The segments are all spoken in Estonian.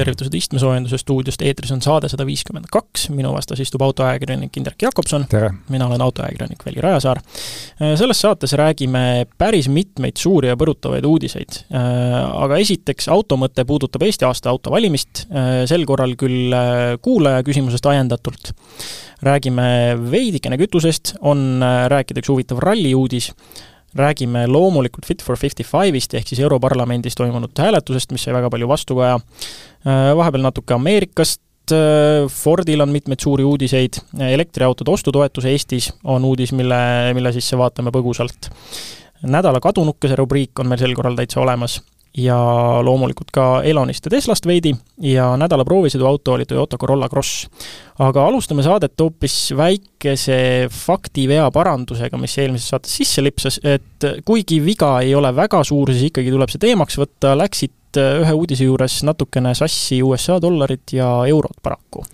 tervitused istmesoojenduse stuudiost, eetris on saade sada viiskümmend kaks, minu vastas istub autoajakirjanik Indrek Jakobson. mina olen autoajakirjanik Veli Rajasaar. Äh, selles saates räägime päris mitmeid suuri ja põrutavaid uudiseid. Äh, aga esiteks, automõte puudutab Eesti aasta autovalimist, äh, sel korral küll kuulaja küsimusest ajendatult. räägime veidikene kütusest, on rääkida üks huvitav ralli uudis räägime loomulikult Fit for 55-ist, ehk siis Europarlamendis toimunud hääletusest, mis sai väga palju vastukaja, äh, vahepeal natuke Ameerikast, äh, Fordil on mitmeid suuri uudiseid, elektriautode ostutoetus Eestis on uudis, mille, mille sisse vaatame põgusalt. nädala kadunukese rubriik on meil sel korral täitsa olemas ja loomulikult ka Elonist ja Teslast veidi ja nädala proovisõiduauto oli Toyota Corolla Cross. aga alustame saadet hoopis väikese faktivea parandusega, mis eelmises saates sisse lipsas, et kuigi viga ei ole väga suur, siis ikkagi tuleb see teemaks võtta, läksid ühe uudise juures natukene sassi USA dollarid ja eurod paraku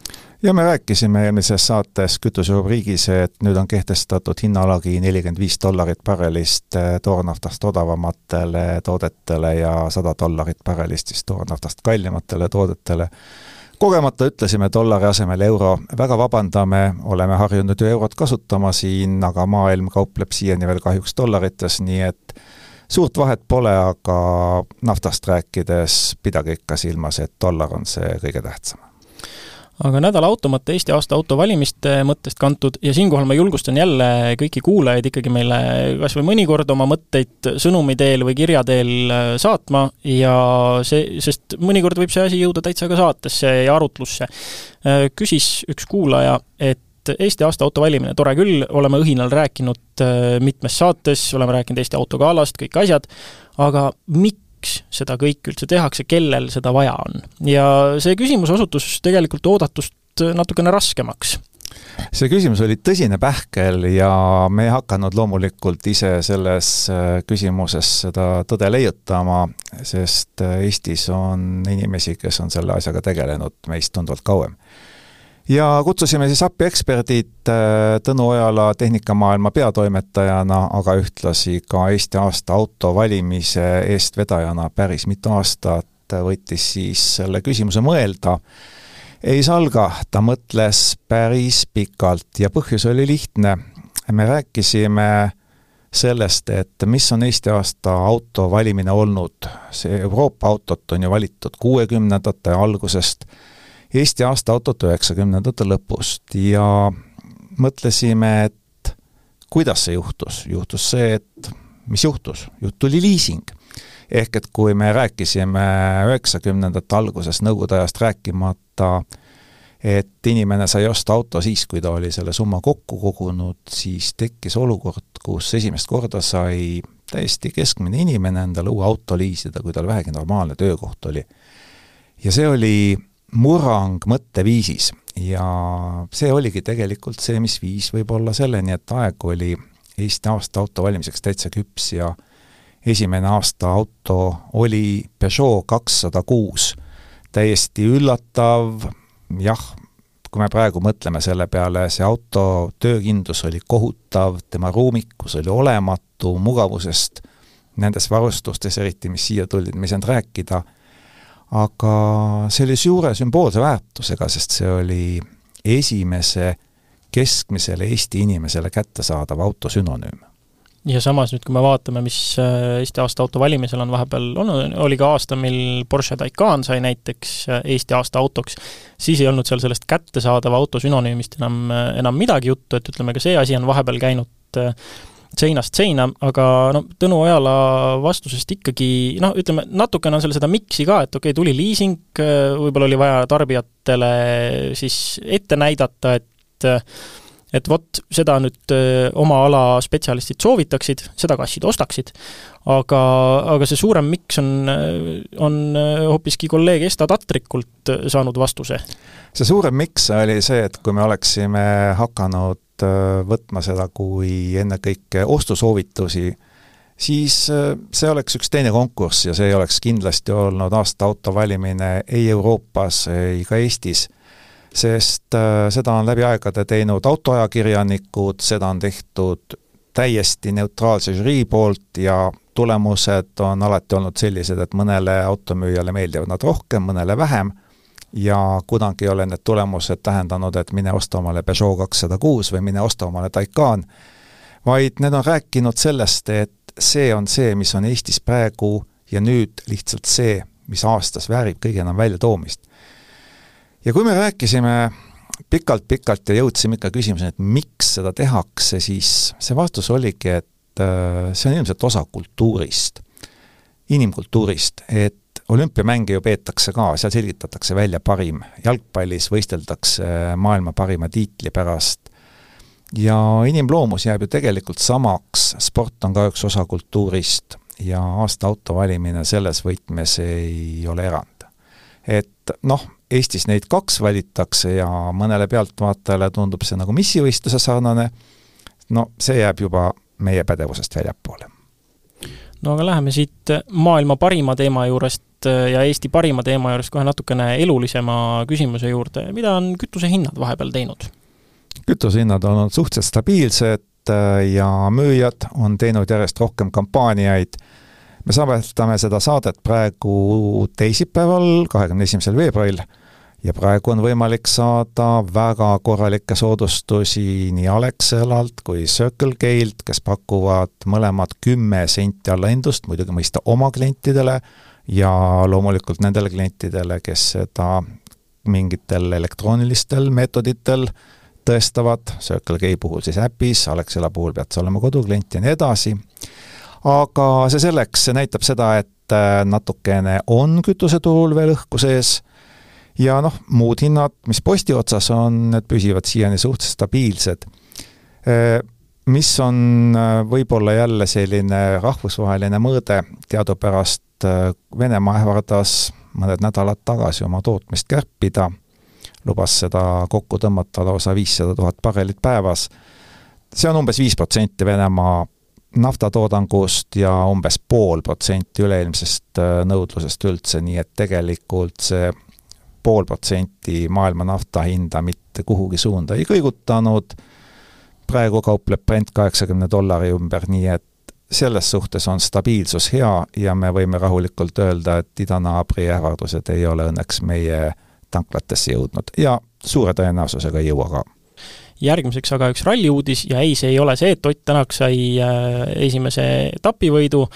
ja me rääkisime eelmises saates kütuserubriigis, et nüüd on kehtestatud hinnalagi nelikümmend viis dollarit barrelist eh, toornaftast odavamatele toodetele ja sada dollarit barrelist siis toornaftast kallimatele toodetele. kogemata ütlesime dollari asemel euro, väga vabandame, oleme harjunud ju eurot kasutama siin, aga maailm kaupleb siiani veel kahjuks dollarites, nii et suurt vahet pole, aga naftast rääkides pidage ikka silmas, et dollar on see kõige tähtsam aga nädala automata Eesti aasta autovalimiste mõttest kantud ja siinkohal ma julgustan jälle kõiki kuulajaid ikkagi meile kas või mõnikord oma mõtteid sõnumi teel või kirja teel äh, saatma ja see, sest mõnikord võib see asi jõuda täitsa ka saatesse ja arutlusse. Äh, küsis üks kuulaja, et Eesti aasta auto valimine, tore küll, oleme õhinal rääkinud äh, mitmes saates, oleme rääkinud Eesti autogalast, kõik asjad, aga miks miks seda kõike üldse tehakse, kellel seda vaja on. ja see küsimus osutus tegelikult oodatust natukene raskemaks see küsimus oli tõsine pähkel ja me ei hakanud loomulikult ise selles äh, küsimuses seda tõde leiutama, sest äh, Eestis on inimesi, kes on selle asjaga tegelenud meist tunduvalt kauem ja kutsusime siis appi eksperdid äh, Tõnu Ojala Tehnikamaailma peatoimetajana, aga ühtlasi ka Eesti aasta auto valimise eestvedajana päris mitu aastat võttis siis selle küsimuse mõelda. ei salga, ta mõtles päris pikalt ja põhjus oli lihtne. me rääkisime sellest, et mis on Eesti aasta auto valimine olnud. see Euroopa autot on ju valitud kuuekümnendate algusest Eesti aasta autot üheksakümnendate lõpust ja mõtlesime, et kuidas see juhtus. juhtus see, et mis juhtus? jutt tuli liising. ehk et kui me rääkisime üheksakümnendate alguses, Nõukogude ajast rääkimata, et inimene sai osta auto siis, kui ta oli selle summa kokku kogunud, siis tekkis olukord, kus esimest korda sai täiesti keskmine inimene endale uue auto liisida, kui tal vähegi normaalne töökoht oli. ja see oli murrang mõtteviisis ja see oligi tegelikult see, mis viis võib-olla selleni, et aeg oli Eesti aasta auto valimiseks täitsa küps ja esimene aasta auto oli Peugeot kakssada kuus. täiesti üllatav, jah, kui me praegu mõtleme selle peale, see auto töökindlus oli kohutav, tema ruumikus oli olematu, mugavusest nendes varustustes eriti, mis siia tulid, me ei saanud rääkida aga see oli suure sümboolse väärtusega, sest see oli esimese keskmisele Eesti inimesele kättesaadav auto sünonüüm. ja samas nüüd, kui me vaatame, mis äh, Eesti aasta auto valimisel on vahepeal olnud, oli ka aasta, mil Porsche Taycan sai näiteks äh, Eesti aasta autoks, siis ei olnud seal sellest kättesaadava auto sünonüümist enam, äh, enam midagi juttu, et ütleme, ka see asi on vahepeal käinud seinast seina, aga no Tõnu Ojala vastusest ikkagi noh, ütleme natukene on seal seda miks'i ka, et okei okay,, tuli liising, võib-olla oli vaja tarbijatele siis ette näidata, et et vot, seda nüüd oma ala spetsialistid soovitaksid, seda kassid ostaksid, aga, aga see suurem miks on, on hoopiski kolleeg Esta Tatrikult saanud vastuse. see suurem miks oli see, et kui me oleksime hakanud võtma seda kui ennekõike ostusoovitusi, siis äh, see oleks üks teine konkurss ja see oleks kindlasti olnud aasta auto valimine ei Euroopas, ei ka Eestis, sest äh, seda on läbi aegade teinud autoajakirjanikud, seda on tehtud täiesti neutraalse žürii poolt ja tulemused on alati olnud sellised, et mõnele automüüjale meeldivad nad rohkem, mõnele vähem ja kunagi ei ole need tulemused tähendanud, et mine osta omale Peugeot kakssada kuus või mine osta omale Taycan, vaid need on rääkinud sellest, et see on see, mis on Eestis praegu ja nüüd lihtsalt see, mis aastas väärib kõige enam väljatoomist. ja kui me rääkisime pikalt-pikalt ja jõudsime ikka küsimuseni, et miks seda tehakse, siis see vastus oligi, et äh, see on ilmselt osa kultuurist, inimkultuurist, et olümpiamänge ju peetakse ka, seal selgitatakse välja parim, jalgpallis võisteldakse maailma parima tiitli pärast ja inimloomus jääb ju tegelikult samaks, sport on ka üks osa kultuurist ja aasta auto valimine selles võtmes ei ole erand. et noh, Eestis neid kaks valitakse ja mõnele pealtvaatajale tundub see nagu missivõistluse sarnane, no see jääb juba meie pädevusest väljapoole. no aga läheme siit maailma parima teema juurest ja Eesti parima teema juurest kohe natukene elulisema küsimuse juurde, mida on kütusehinnad vahepeal teinud? kütusehinnad on olnud suhteliselt stabiilsed äh, ja müüjad on teinud järjest rohkem kampaaniaid me salvestame seda saadet praegu teisipäeval, kahekümne esimesel veebruaril ja praegu on võimalik saada väga korralikke soodustusi nii Alexelalt kui Circle K-lt, kes pakuvad mõlemad kümme senti allahindlust, muidugi mõista oma klientidele ja loomulikult nendele klientidele, kes seda mingitel elektroonilistel meetoditel tõestavad, Circle K puhul siis äpis, Alexela puhul pead sa olema koduklient ja nii edasi aga see selleks, see näitab seda, et äh, natukene on kütuseturul veel õhku sees ja noh, muud hinnad, mis posti otsas on, need püsivad siiani suhteliselt stabiilsed. Äh, mis on äh, võib-olla jälle selline rahvusvaheline mõõde, teadupärast Venemaa ähvardas mõned nädalad tagasi oma tootmist kärpida, lubas seda kokku tõmmata lausa viissada tuhat barrelit päevas. see on umbes viis protsenti Venemaa naftatoodangust ja umbes pool protsenti üleilmsest äh, nõudlusest üldse, nii et tegelikult see pool protsenti maailma nafta hinda mitte kuhugi suunda ei kõigutanud, praegu kaupleb Brent kaheksakümne dollari ümber, nii et selles suhtes on stabiilsus hea ja me võime rahulikult öelda, et idanaabri ähvardused ei ole õnneks meie tanklatesse jõudnud ja suure tõenäosusega ei jõua ka. Järgmiseks aga üks ralliuudis ja ei, see ei ole see, et Ott Tänak sai äh, esimese etapivõidu,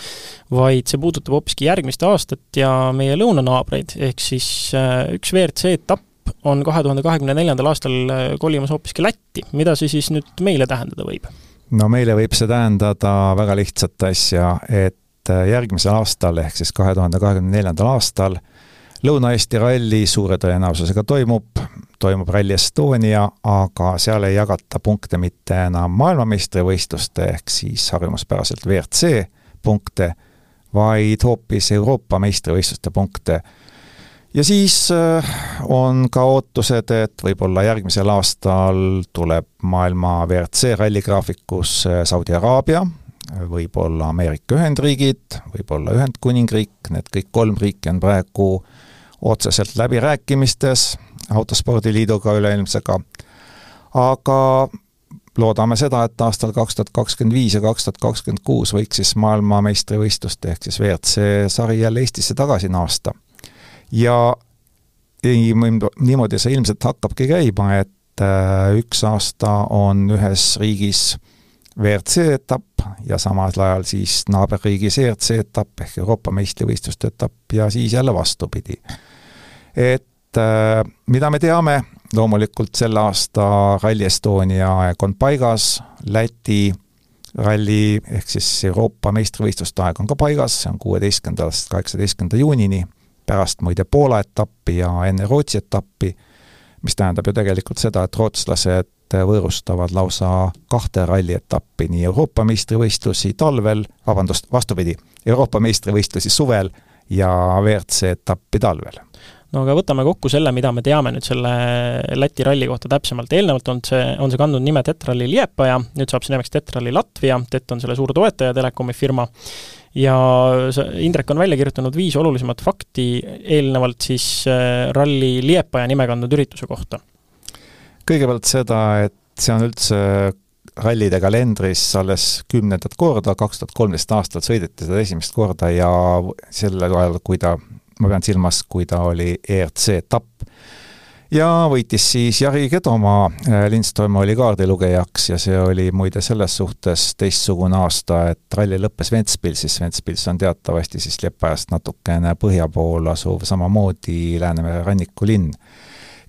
vaid see puudutab hoopiski järgmist aastat ja meie lõunanaabreid, ehk siis äh, üks WRC etapp on kahe tuhande kahekümne neljandal aastal äh, kolimas hoopiski Lätti, mida see siis nüüd meile tähendada võib? No meile võib see tähendada väga lihtsat asja, et järgmisel aastal, ehk siis kahe tuhande kahekümne neljandal aastal Lõuna-Eesti ralli suure tõenäosusega toimub, toimub Rally Estonia, aga seal ei jagata punkte mitte enam maailmameistrivõistluste ehk siis harjumuspäraselt WRC punkte, vaid hoopis Euroopa meistrivõistluste punkte. Ja siis äh, on ka ootused, et võib-olla järgmisel aastal tuleb maailma WRC ralligraafikus Saudi Araabia, võib-olla Ameerika Ühendriigid, võib-olla Ühendkuningriik, need kõik kolm riiki on praegu otseselt läbirääkimistes Autospordiliiduga üleilmsega, aga loodame seda, et aastal kaks tuhat kakskümmend viis ja kaks tuhat kakskümmend kuus võiks siis maailmameistrivõistluste ehk siis WRC sari jälle Eestisse tagasi naasta. Ja niimoodi see ilmselt hakkabki käima, et äh, üks aasta on ühes riigis WRC etapp ja samal ajal siis naaberriigis ERC etapp ehk Euroopa meistrivõistluste etapp ja siis jälle vastupidi. Et äh, mida me teame, loomulikult selle aasta Rally Estonia aeg on paigas, Läti ralli ehk siis Euroopa meistrivõistluste aeg on ka paigas, see on kuueteistkümnendast kaheksateistkümnenda juunini, pärast muide Poola etappi ja enne Rootsi etappi, mis tähendab ju tegelikult seda, et rootslased võõrustavad lausa kahte rallietappi, nii Euroopa meistrivõistlusi talvel, vabandust, vastupidi, Euroopa meistrivõistlusi suvel ja WRC etappi talvel. No aga võtame kokku selle, mida me teame nüüd selle Läti ralli kohta täpsemalt, eelnevalt on see, on see kandnud nime Tetrali Liepaja, nüüd saab see nimeks Tetrali Latvia, Tet on selle suur toetaja, telekomi firma, ja Indrek on välja kirjutanud viis olulisemat fakti eelnevalt siis äh, ralli Liepaja nime kandnud ürituse kohta. kõigepealt seda, et see on üldse rallide kalendris alles kümnendat korda, kaks tuhat kolmteist aastal sõideti seda esimest korda ja sel ajal, kui ta ma pean silmas, kui ta oli ERC etapp ja võitis siis Jari Kedomaa, äh, Lindström oli kaardilugejaks ja see oli muide selles suhtes teistsugune aasta, et ralli lõppes Ventspilsis, Ventspils on teatavasti siis Liepajast natukene põhja pool asuv samamoodi Läänemere rannikulinn.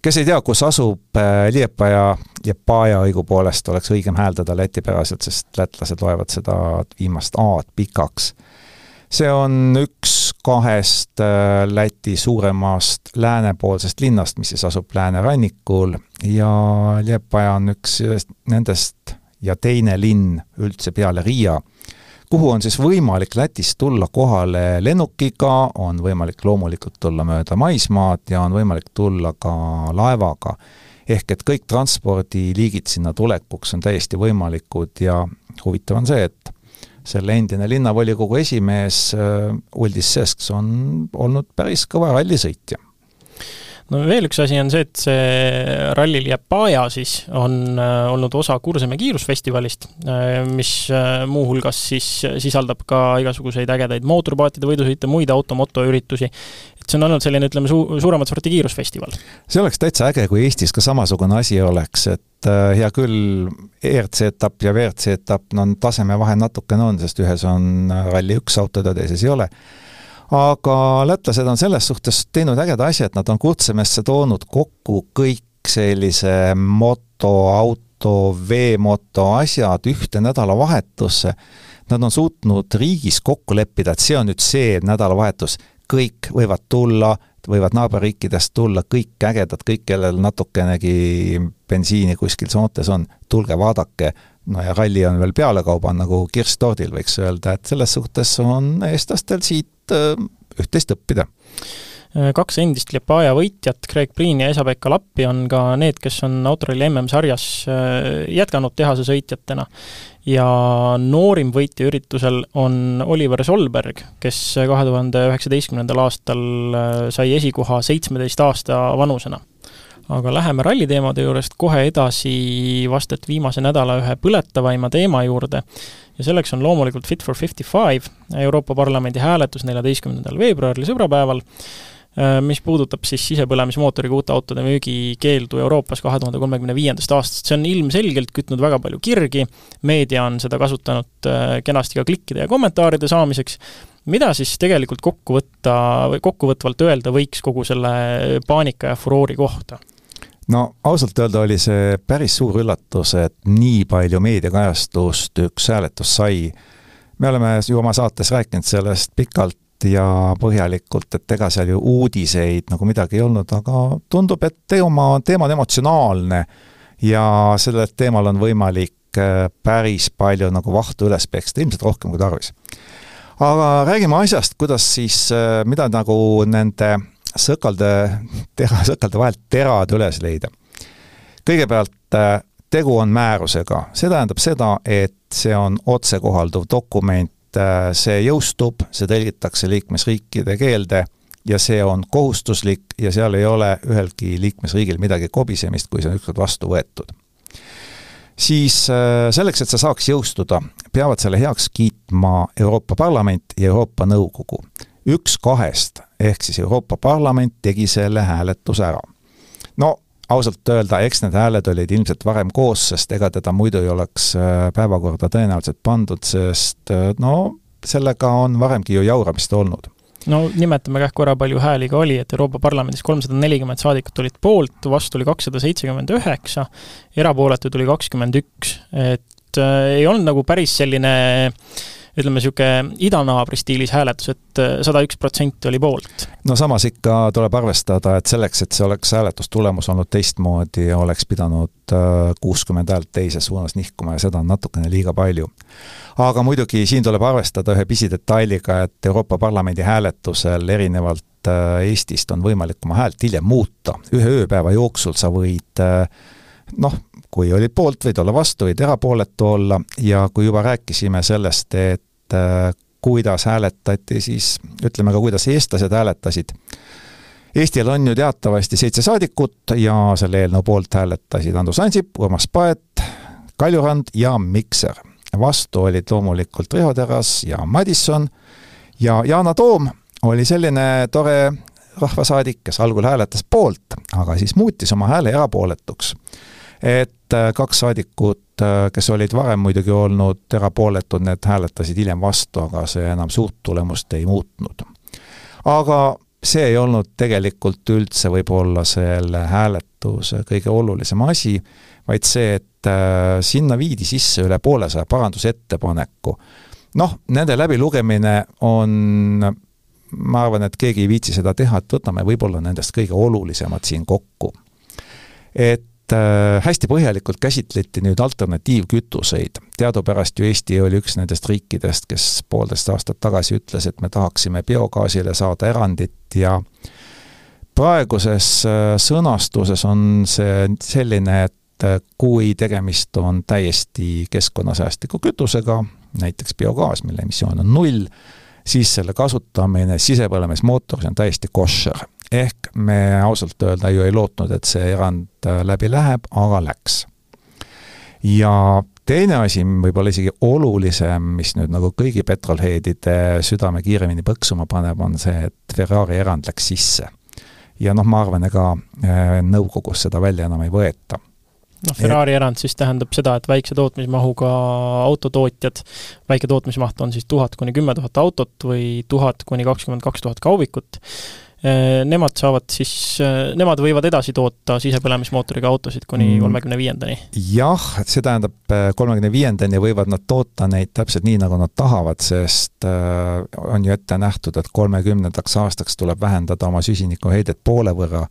kes ei tea, kus asub äh, Liepaja, Liepaja õigupoolest oleks õigem hääldada lätipäraselt, sest lätlased loevad seda viimast A-d pikaks see on üks kahest äh, Läti suuremast läänepoolsest linnast, mis siis asub läänerannikul ja Liepaja on üks nendest ja teine linn üldse peale Riia, kuhu on siis võimalik Lätist tulla kohale lennukiga, on võimalik loomulikult tulla mööda maismaad ja on võimalik tulla ka laevaga. ehk et kõik transpordiliigid sinna tulekuks on täiesti võimalikud ja huvitav on see, et selle endine linnavolikogu esimees äh, Uldis Sesks on olnud päris kõva rallisõitja no veel üks asi on see, et see Ralli Liepaja siis on äh, olnud osa Kurseme kiirusfestivalist, äh, mis muuhulgas siis sisaldab ka igasuguseid ägedaid mootorpaatide võidusõite, muid automotoüritusi. Et see on olnud selline, ütleme, suu-, suuremat sorti kiirusfestival. see oleks täitsa äge, kui Eestis ka samasugune asi oleks, et et hea küll, ERC etapp ja WRC etapp, no tasemevahe natukene on, sest ühes on Rally üks autod ja teises ei ole. aga lätlased on selles suhtes teinud ägeda asja, et nad on Kutsemesse toonud kokku kõik sellise moto, auto, veemoto asjad ühte nädalavahetusse. Nad on suutnud riigis kokku leppida, et see on nüüd see nädalavahetus, kõik võivad tulla võivad naaberriikidest tulla kõik ägedad, kõik, kellel natukenegi bensiini kuskil soontes on, tulge vaadake, no ja ralli on veel pealekauba, nagu kirss tordil, võiks öelda, et selles suhtes on eestlastel siit äh, üht-teist õppida kaks endist Liepāja võitjat, Craig Priin ja Esa-Pekka Lappi, on ka need, kes on autoralli MM-sarjas äh, jätkanud tehase sõitjatena. ja noorim võitja üritusel on Oliver Solberg, kes kahe tuhande üheksateistkümnendal aastal äh, sai esikoha seitsmeteist aasta vanusena. Aga läheme ralliteemade juurest kohe edasi vast et viimase nädala ühe põletavaima teema juurde. Ja selleks on loomulikult Fit for 55, Euroopa Parlamendi hääletus neljateistkümnendal veebruaril, sõbrapäeval. Äh, mis puudutab siis sisepõlemismootoriga uute autode müügikeeldu Euroopas kahe tuhande kolmekümne viiendast aastast, see on ilmselgelt kütnud väga palju kirgi, meedia on seda kasutanud äh, kenasti ka klikkide ja kommentaaride saamiseks, mida siis tegelikult kokku võtta või kokkuvõtvalt öelda võiks kogu selle paanika ja furoori kohta? no ausalt öelda oli see päris suur üllatus, et nii palju meediakajastust üks hääletus sai. me oleme ju oma saates rääkinud sellest pikalt, ja põhjalikult, et ega seal ju uudiseid nagu midagi ei olnud, aga tundub, et teema, teema on emotsionaalne ja sellel teemal on võimalik äh, päris palju nagu vahtu üles peksta, ilmselt rohkem kui tarvis. aga räägime asjast, kuidas siis, äh, mida nagu nende sõkalde, tera, sõkalde vahelt terad üles leida. kõigepealt äh, tegu on määrusega, see tähendab seda, et see on otsekohalduv dokument Äh, see jõustub, see tõlgitakse liikmesriikide keelde ja see on kohustuslik ja seal ei ole ühelgi liikmesriigil midagi kobisemist, kui see on ükskord vastu võetud. siis äh, selleks, et see saaks jõustuda, peavad selle heaks kiitma Euroopa Parlament ja Euroopa Nõukogu. üks kahest, ehk siis Euroopa Parlament tegi selle hääletuse ära. no ausalt öelda, eks need hääled olid ilmselt varem koos, sest ega teda muidu ei oleks äh, päevakorda tõenäoliselt pandud, sest äh, no sellega on varemgi ju jauramist olnud. No nimetame kah korra, palju hääli ka oli, et Euroopa Parlamendis kolmsada nelikümmend saadikut olid poolt, vastu oli kakssada seitsekümmend üheksa, erapooletuid oli kakskümmend üks, et äh, ei olnud nagu päris selline äh, ütleme, niisugune idanaabri stiilis hääletus, et äh, sada üks protsenti oli poolt. no samas ikka tuleb arvestada, et selleks, et see oleks hääletustulemus olnud teistmoodi, oleks pidanud äh, kuuskümmend häält teises suunas nihkuma ja seda on natukene liiga palju. aga muidugi siin tuleb arvestada ühe pisidetailiga, et Euroopa Parlamendi hääletusel erinevalt äh, Eestist on võimalik oma häält hiljem muuta, ühe ööpäeva jooksul sa võid noh, kui olid poolt, võid olla vastu, võid erapooletu olla ja kui juba rääkisime sellest, et äh, kuidas hääletati, siis ütleme ka, kuidas eestlased hääletasid. Eestil on ju teatavasti seitse saadikut ja selle eelnõu poolt hääletasid Andrus Ansip, Urmas Paet, Kaljurand ja Mikser. vastu olid loomulikult Riho Terras ja Madisson ja Yana Toom oli selline tore rahvasaadik, kes algul hääletas poolt, aga siis muutis oma hääle erapooletuks. Et äh, kaks saadikut, äh, kes olid varem muidugi olnud erapooletud, need hääletasid hiljem vastu, aga see enam suurt tulemust ei muutnud. aga see ei olnud tegelikult üldse võib-olla selle hääletuse kõige olulisem asi, vaid see, et äh, sinna viidi sisse üle poolesaja parandusettepaneku. noh, nende läbilugemine on ma arvan, et keegi ei viitsi seda teha, et võtame võib-olla nendest kõige olulisemad siin kokku. et hästi põhjalikult käsitleti nüüd alternatiivkütuseid. teadupärast ju Eesti oli üks nendest riikidest, kes poolteist aastat tagasi ütles, et me tahaksime biogaasile saada erandit ja praeguses äh, sõnastuses on see selline, et äh, kui tegemist on täiesti keskkonnasäästliku kütusega, näiteks biogaas, mille emissioon on null, siis selle kasutamine sisepõlemismootoris on täiesti koššer. ehk me ausalt öelda ju ei lootnud, et see erand äh, läbi läheb, aga läks. ja teine asi, võib-olla isegi olulisem, mis nüüd nagu kõigi petrolheadide südame kiiremini põksuma paneb, on see, et Ferrari erand läks sisse. ja noh, ma arvan, ega äh, nõukogus seda välja enam ei võeta noh, Ferrari erand siis tähendab seda, et väikse tootmismahuga autotootjad, väike tootmismaht on siis tuhat kuni kümme tuhat autot või tuhat kuni kakskümmend kaks tuhat kaubikut, eh, nemad saavad siis, eh, nemad võivad edasi toota sisepõlemismootoriga autosid kuni mm. kolmekümne viiendani? jah, see tähendab, eh, kolmekümne viiendani võivad nad toota neid täpselt nii, nagu nad tahavad, sest on ju ette nähtud, et kolmekümnendaks aastaks tuleb vähendada oma süsinikuheidet poole võrra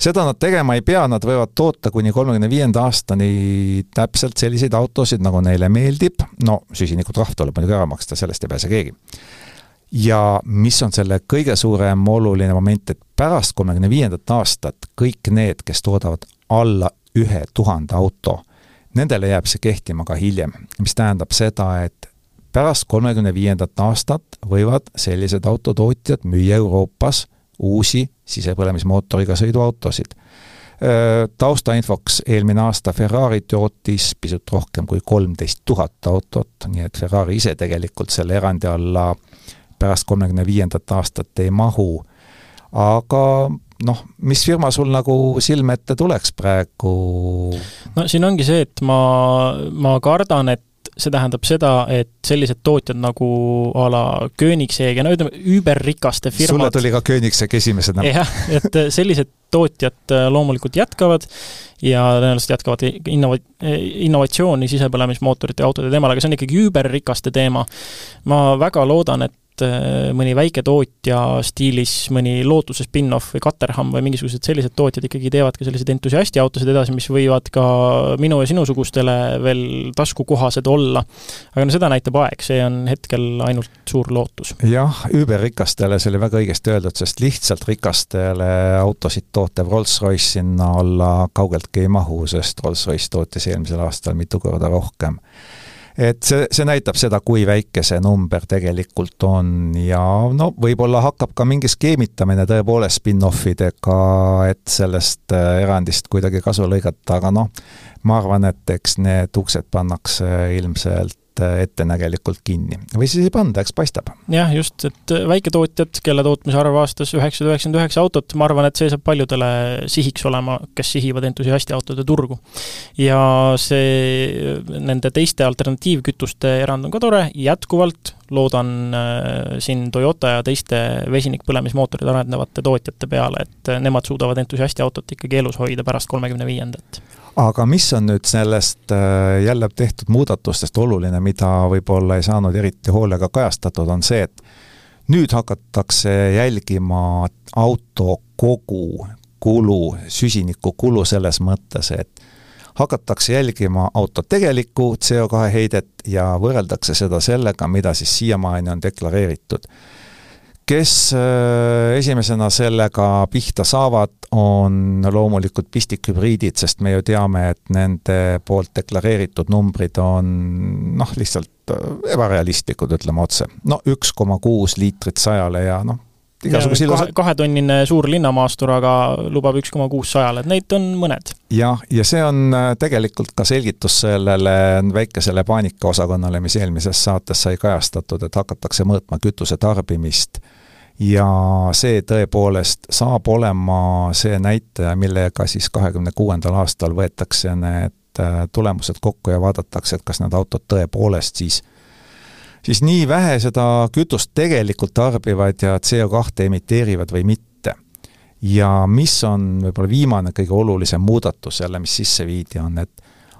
seda nad tegema ei pea, nad võivad toota kuni kolmekümne viienda aastani täpselt selliseid autosid, nagu neile meeldib, no süsinikutrahv tuleb muidugi ära maksta, sellest ei pääse keegi. ja mis on selle kõige suurem oluline moment, et pärast kolmekümne viiendat aastat kõik need, kes toodavad alla ühe tuhande auto, nendele jääb see kehtima ka hiljem, mis tähendab seda, et pärast kolmekümne viiendat aastat võivad sellised autotootjad müüa Euroopas uusi sisepõlemismootoriga sõiduautosid. Taustainfoks, eelmine aasta Ferrari tootis pisut rohkem kui kolmteist tuhat autot, nii et Ferrari ise tegelikult selle erandi alla pärast kolmekümne viiendat aastat ei mahu. aga noh, mis firma sul nagu silme ette tuleks praegu? no siin ongi see, et ma, ma kardan, et see tähendab seda, et sellised tootjad nagu a la Koenigsegg ja no ütleme, überrikaste firmad sulle tuli ka Koenigsegg esimesena. jah, et sellised tootjad äh, loomulikult jätkavad ja tõenäoliselt jätkavad innova-, innovatsiooni sisepõlemismootorite autode teemal, aga see on ikkagi überrikaste teema. ma väga loodan, et et äh, mõni väiketootja stiilis, mõni Lootuse spin-off või Caterham või mingisugused sellised tootjad ikkagi teevad ka selliseid entusiastiautosid edasi, mis võivad ka minu ja sinusugustele veel taskukohased olla. aga no seda näitab aeg, see on hetkel ainult suur lootus. jah, überrikastele, see oli väga õigesti öeldud, sest lihtsalt rikastele autosid tootev Rolls-Royce sinna alla kaugeltki ei mahu, sest Rolls-Royce tootis eelmisel aastal mitu korda rohkem et see, see näitab seda, kui väike see number tegelikult on. Ja no võib-olla hakkab ka mingi skeemitamine tõepoolest spin-off idega, et sellest äh, erandist kuidagi kasu lõigata, aga noh, ma arvan, et eks need uksed pannakse ilmselt ettenägelikult kinni. või siis ei panda, eks paistab. jah, just, et äh, väiketootjad, kelle tootmise arv aastas üheksasada üheksakümmend üheksa autot, ma arvan, et see saab paljudele sihiks olema, kes sihivad entusiastiautode turgu. ja see, nende teiste alternatiivkütuste erand on ka tore, jätkuvalt loodan äh, siin Toyota ja teiste vesinikpõlemismootorid arendavate tootjate peale, et nemad suudavad entusiastiautot ikkagi elus hoida pärast kolmekümne viiendat aga mis on nüüd sellest äh, jälle tehtud muudatustest oluline, mida võib-olla ei saanud eriti hoolega kajastatud, on see, et nüüd hakatakse jälgima auto kogu kulu, süsinikukulu selles mõttes, et hakatakse jälgima auto tegelikku CO2 heidet ja võrreldakse seda sellega, mida siis siiamaani on deklareeritud kes äh, esimesena sellega pihta saavad, on loomulikult pistikhübriidid, sest me ju teame, et nende poolt deklareeritud numbrid on noh, lihtsalt äh, ebarealistlikud, ütleme otse. no üks koma kuus liitrit sajale ja noh, igasuguse ilusad kahetonnine suur linnamaastur, aga lubab üks koma kuus sajale, et neid on mõned. jah, ja see on äh, tegelikult ka selgitus sellele väikesele paanikaosakonnale, mis eelmises saates sai kajastatud, et hakatakse mõõtma kütuse tarbimist ja see tõepoolest saab olema see näitaja, millega siis kahekümne kuuendal aastal võetakse need äh, tulemused kokku ja vaadatakse, et kas need autod tõepoolest siis siis nii vähe seda kütust tegelikult tarbivad ja CO2 emiteerivad või mitte. ja mis on võib-olla viimane kõige olulisem muudatus jälle, mis sisse viidi, on, et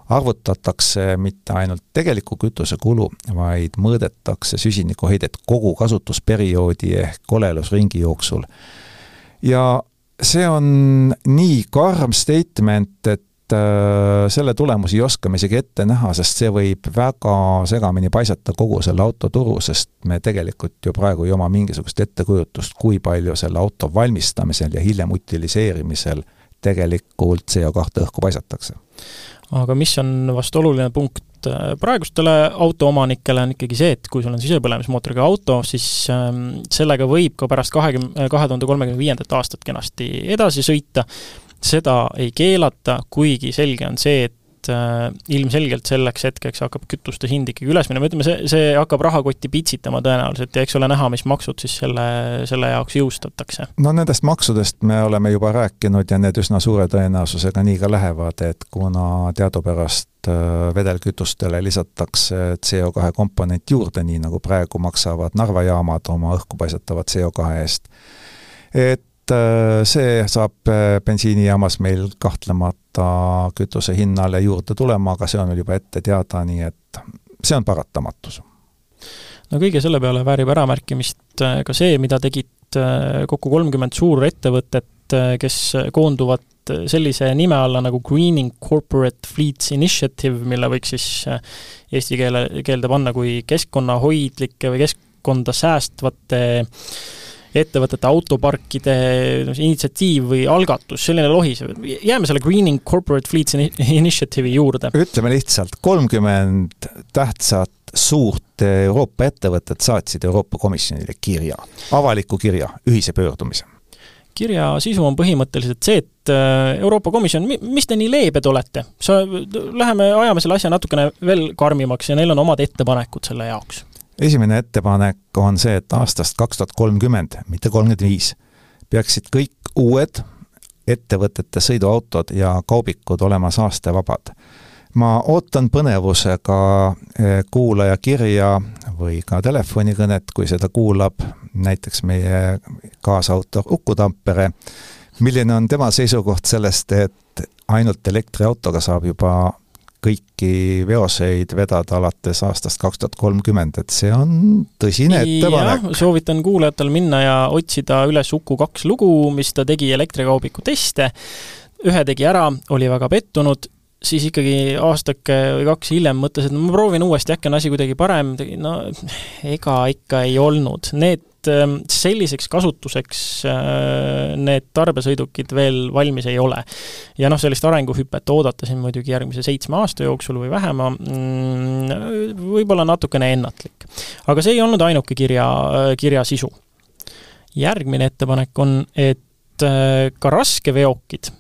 arvutatakse mitte ainult tegeliku kütuse kulu, vaid mõõdetakse süsinikuheidet kogu kasutusperioodi ehk olelusringi jooksul. ja see on nii karm statement, et äh, selle tulemusi ei oska me isegi ette näha, sest see võib väga segamini paisata kogu selle autoturu, sest me tegelikult ju praegu ei oma mingisugust ettekujutust, kui palju selle auto valmistamisel ja hiljem utiliseerimisel tegelikult CO2 õhku paisatakse. Aga mis on vast oluline punkt äh, praegustele autoomanikele, on ikkagi see, et kui sul on sisepõlemismootoriga auto, siis ähm, sellega võib ka pärast kahekümne, kahe tuhande kolmekümne viiendat aastat kenasti edasi sõita, seda ei keelata, kuigi selge on see, et äh, ilmselgelt selleks hetkeks hakkab kütuste hind ikkagi üles minema, ütleme see, see hakkab rahakotti pitsitama tõenäoliselt ja eks ole näha, mis maksud siis selle, selle jaoks jõustatakse. no nendest maksudest me oleme juba rääkinud ja need üsna suure tõenäosusega nii ka lähevad, et kuna teadupärast äh, vedelkütustele lisatakse CO2 komponent juurde, nii nagu praegu maksavad Narva jaamad oma õhku paisatava CO2 eest, et Äh, see saab äh, bensiinijaamas meil kahtlemata kütuse hinnale juurde tulema, aga see on juba ette teada, nii et see on paratamatus. no kõige selle peale väärib äramärkimist äh, ka see, mida tegid kokku kolmkümmend suurettevõtet, kes koonduvad sellise nime alla nagu Greening Corporate Fleets Initiative, mille võiks siis eesti keele, keelde panna kui keskkonnahoidlike või keskkonda säästvate äh, ettevõtete autoparkide initsiatiiv või algatus, selline lohisev, jääme selle Greening Corporate Fleets Initiative'i juurde. ütleme lihtsalt, kolmkümmend tähtsat suurt Euroopa ettevõtet saatsid Euroopa Komisjonile kirja, avaliku kirja, ühise pöördumise kirja sisu on põhimõtteliselt see, et äh, Euroopa Komisjon, mis te nii leebed olete? sa, läheme ajame selle asja natukene veel karmimaks ja neil on omad ettepanekud selle jaoks esimene ettepanek on see, et aastast kaks tuhat kolmkümmend, mitte kolmkümmend viis, peaksid kõik uued ettevõtete sõiduautod ja kaubikud olema saastevabad. ma ootan põnevusega eh, kuulaja kirja või ka telefonikõnet, kui seda kuulab näiteks meie kaasautor Uku Tampere, milline on tema seisukoht sellest, et ainult elektriautoga saab juba kõiki veoseid vedada alates aastast kaks tuhat kolmkümmend, et see on tõsine ettepanek. soovitan kuulajatel minna ja otsida üles Uku kaks lugu, mis ta tegi elektrikaubiku teste, ühe tegi ära, oli väga pettunud, siis ikkagi aastake või kaks hiljem mõtles, et ma proovin uuesti, äkki on asi kuidagi parem, no ega ikka ei olnud. Need selliseks kasutuseks äh, need tarbesõidukid veel valmis ei ole. ja noh, sellist arenguhüpet oodata siin muidugi järgmise seitsme aasta jooksul või vähema, mm, võib-olla natukene ennatlik. aga see ei olnud ainuke kirja, äh, kirja sisu. järgmine ettepanek on, et äh, ka raskeveokid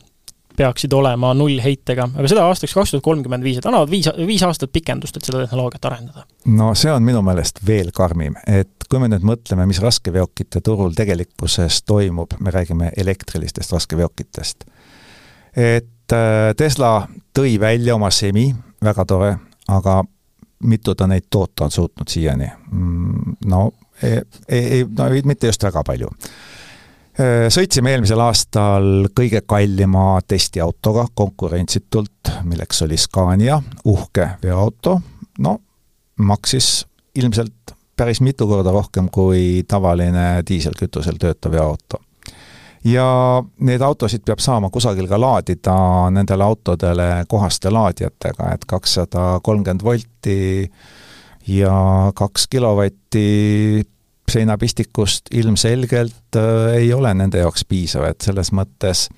peaksid olema nullheitega, aga seda aastaks kaks tuhat kolmkümmend viis, et annavad viis, viis aastat pikendust, et seda tehnoloogiat arendada. no see on minu meelest veel karmim, et kui me nüüd mõtleme, mis raskeveokite turul tegelikkuses toimub, me räägime elektrilistest raskeveokitest. et äh, Tesla tõi välja oma semi, väga tore, aga mitu ta neid toota on suutnud siiani? Mm, no ei, ei, no mitte just väga palju sõitsime eelmisel aastal kõige kallima testiautoga konkurentsitult, milleks oli Scania, uhke veoauto, no maksis ilmselt päris mitu korda rohkem kui tavaline diiselkütusel töötav veoauto. ja neid autosid peab saama kusagil ka laadida nendele autodele kohaste laadijatega, et kakssada kolmkümmend volti ja kaks kilovatti seinapistikust ilmselgelt äh, ei ole nende jaoks piisav, et selles mõttes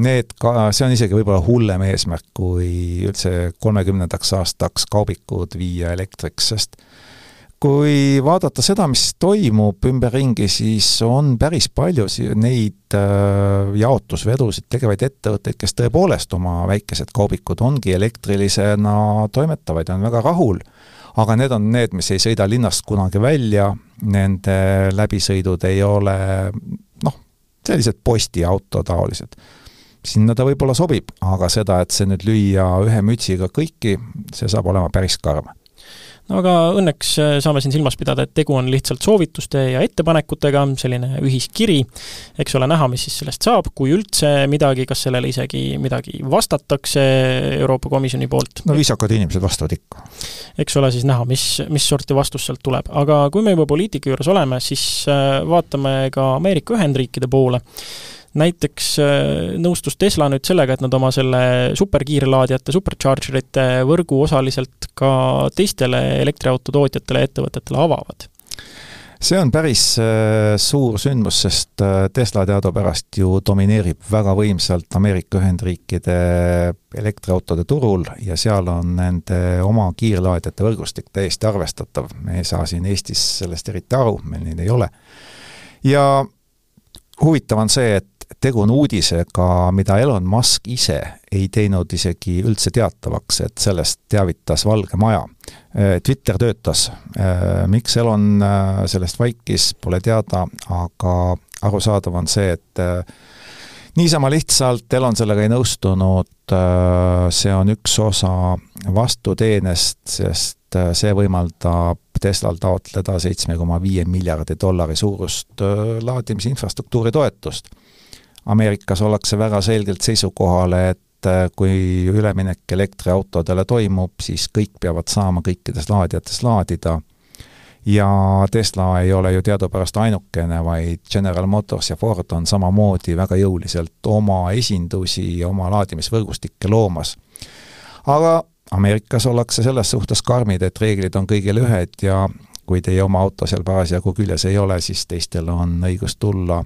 need ka, see on isegi võib-olla hullem eesmärk, kui üldse kolmekümnendaks aastaks kaubikud viia elektriks, sest kui vaadata seda, mis toimub ümberringi, siis on päris palju neid äh, jaotusvedusid tegevaid ettevõtteid, kes tõepoolest oma väikesed kaubikud ongi elektrilisena toimetavad ja on väga rahul aga need on need, mis ei sõida linnast kunagi välja, nende läbisõidud ei ole noh, sellised postiauto taolised. sinna ta võib-olla sobib, aga seda, et see nüüd lüüa ühe mütsiga kõiki, see saab olema päris karm no aga õnneks äh, saame siin silmas pidada, et tegu on lihtsalt soovituste ja ettepanekutega, selline ühiskiri, eks ole, näha, mis siis sellest saab, kui üldse midagi, kas sellele isegi midagi vastatakse Euroopa Komisjoni poolt. no viisakad inimesed vastavad ikka. eks ole, siis näha, mis, mis sorti vastus sealt tuleb, aga kui me juba poliitika juures oleme, siis äh, vaatame ka Ameerika Ühendriikide poole näiteks äh, nõustus Tesla nüüd sellega, et nad oma selle superkiirlaadijate, superchargerite võrgu osaliselt ka teistele elektriauto tootjatele ja ettevõtetele avavad see on päris äh, suur sündmus, sest äh, Tesla teadupärast ju domineerib väga võimsalt Ameerika Ühendriikide elektriautode turul ja seal on nende oma kiirlaadijate võrgustik täiesti arvestatav. me ei saa siin Eestis sellest eriti aru, meil neid ei ole. ja huvitav on see, et tegu on uudisega, mida Elon Musk ise ei teinud isegi üldse teatavaks, et sellest teavitas Valge Maja. Äh, Twitter töötas, äh, miks Elon äh, sellest vaikis, pole teada, aga arusaadav on see, et niisama lihtsalt Elon sellega ei nõustunud, see on üks osa vastuteenest, sest see võimaldab Teslal taotleda seitsme koma viie miljardi dollari suurust laadimisinfrastruktuuri toetust Ameerikas ollakse väga selgelt seisukohal, et äh, kui üleminek elektriautodele toimub, siis kõik peavad saama kõikides laadijates laadida. ja Tesla ei ole ju teadupärast ainukene, vaid General Motors ja Ford on samamoodi väga jõuliselt oma esindusi, oma laadimisvõrgustikke loomas. aga Ameerikas ollakse selles suhtes karmid, et reeglid on kõigil ühed ja kui teie oma auto seal parasjagu küljes ei ole, siis teistel on õigus tulla.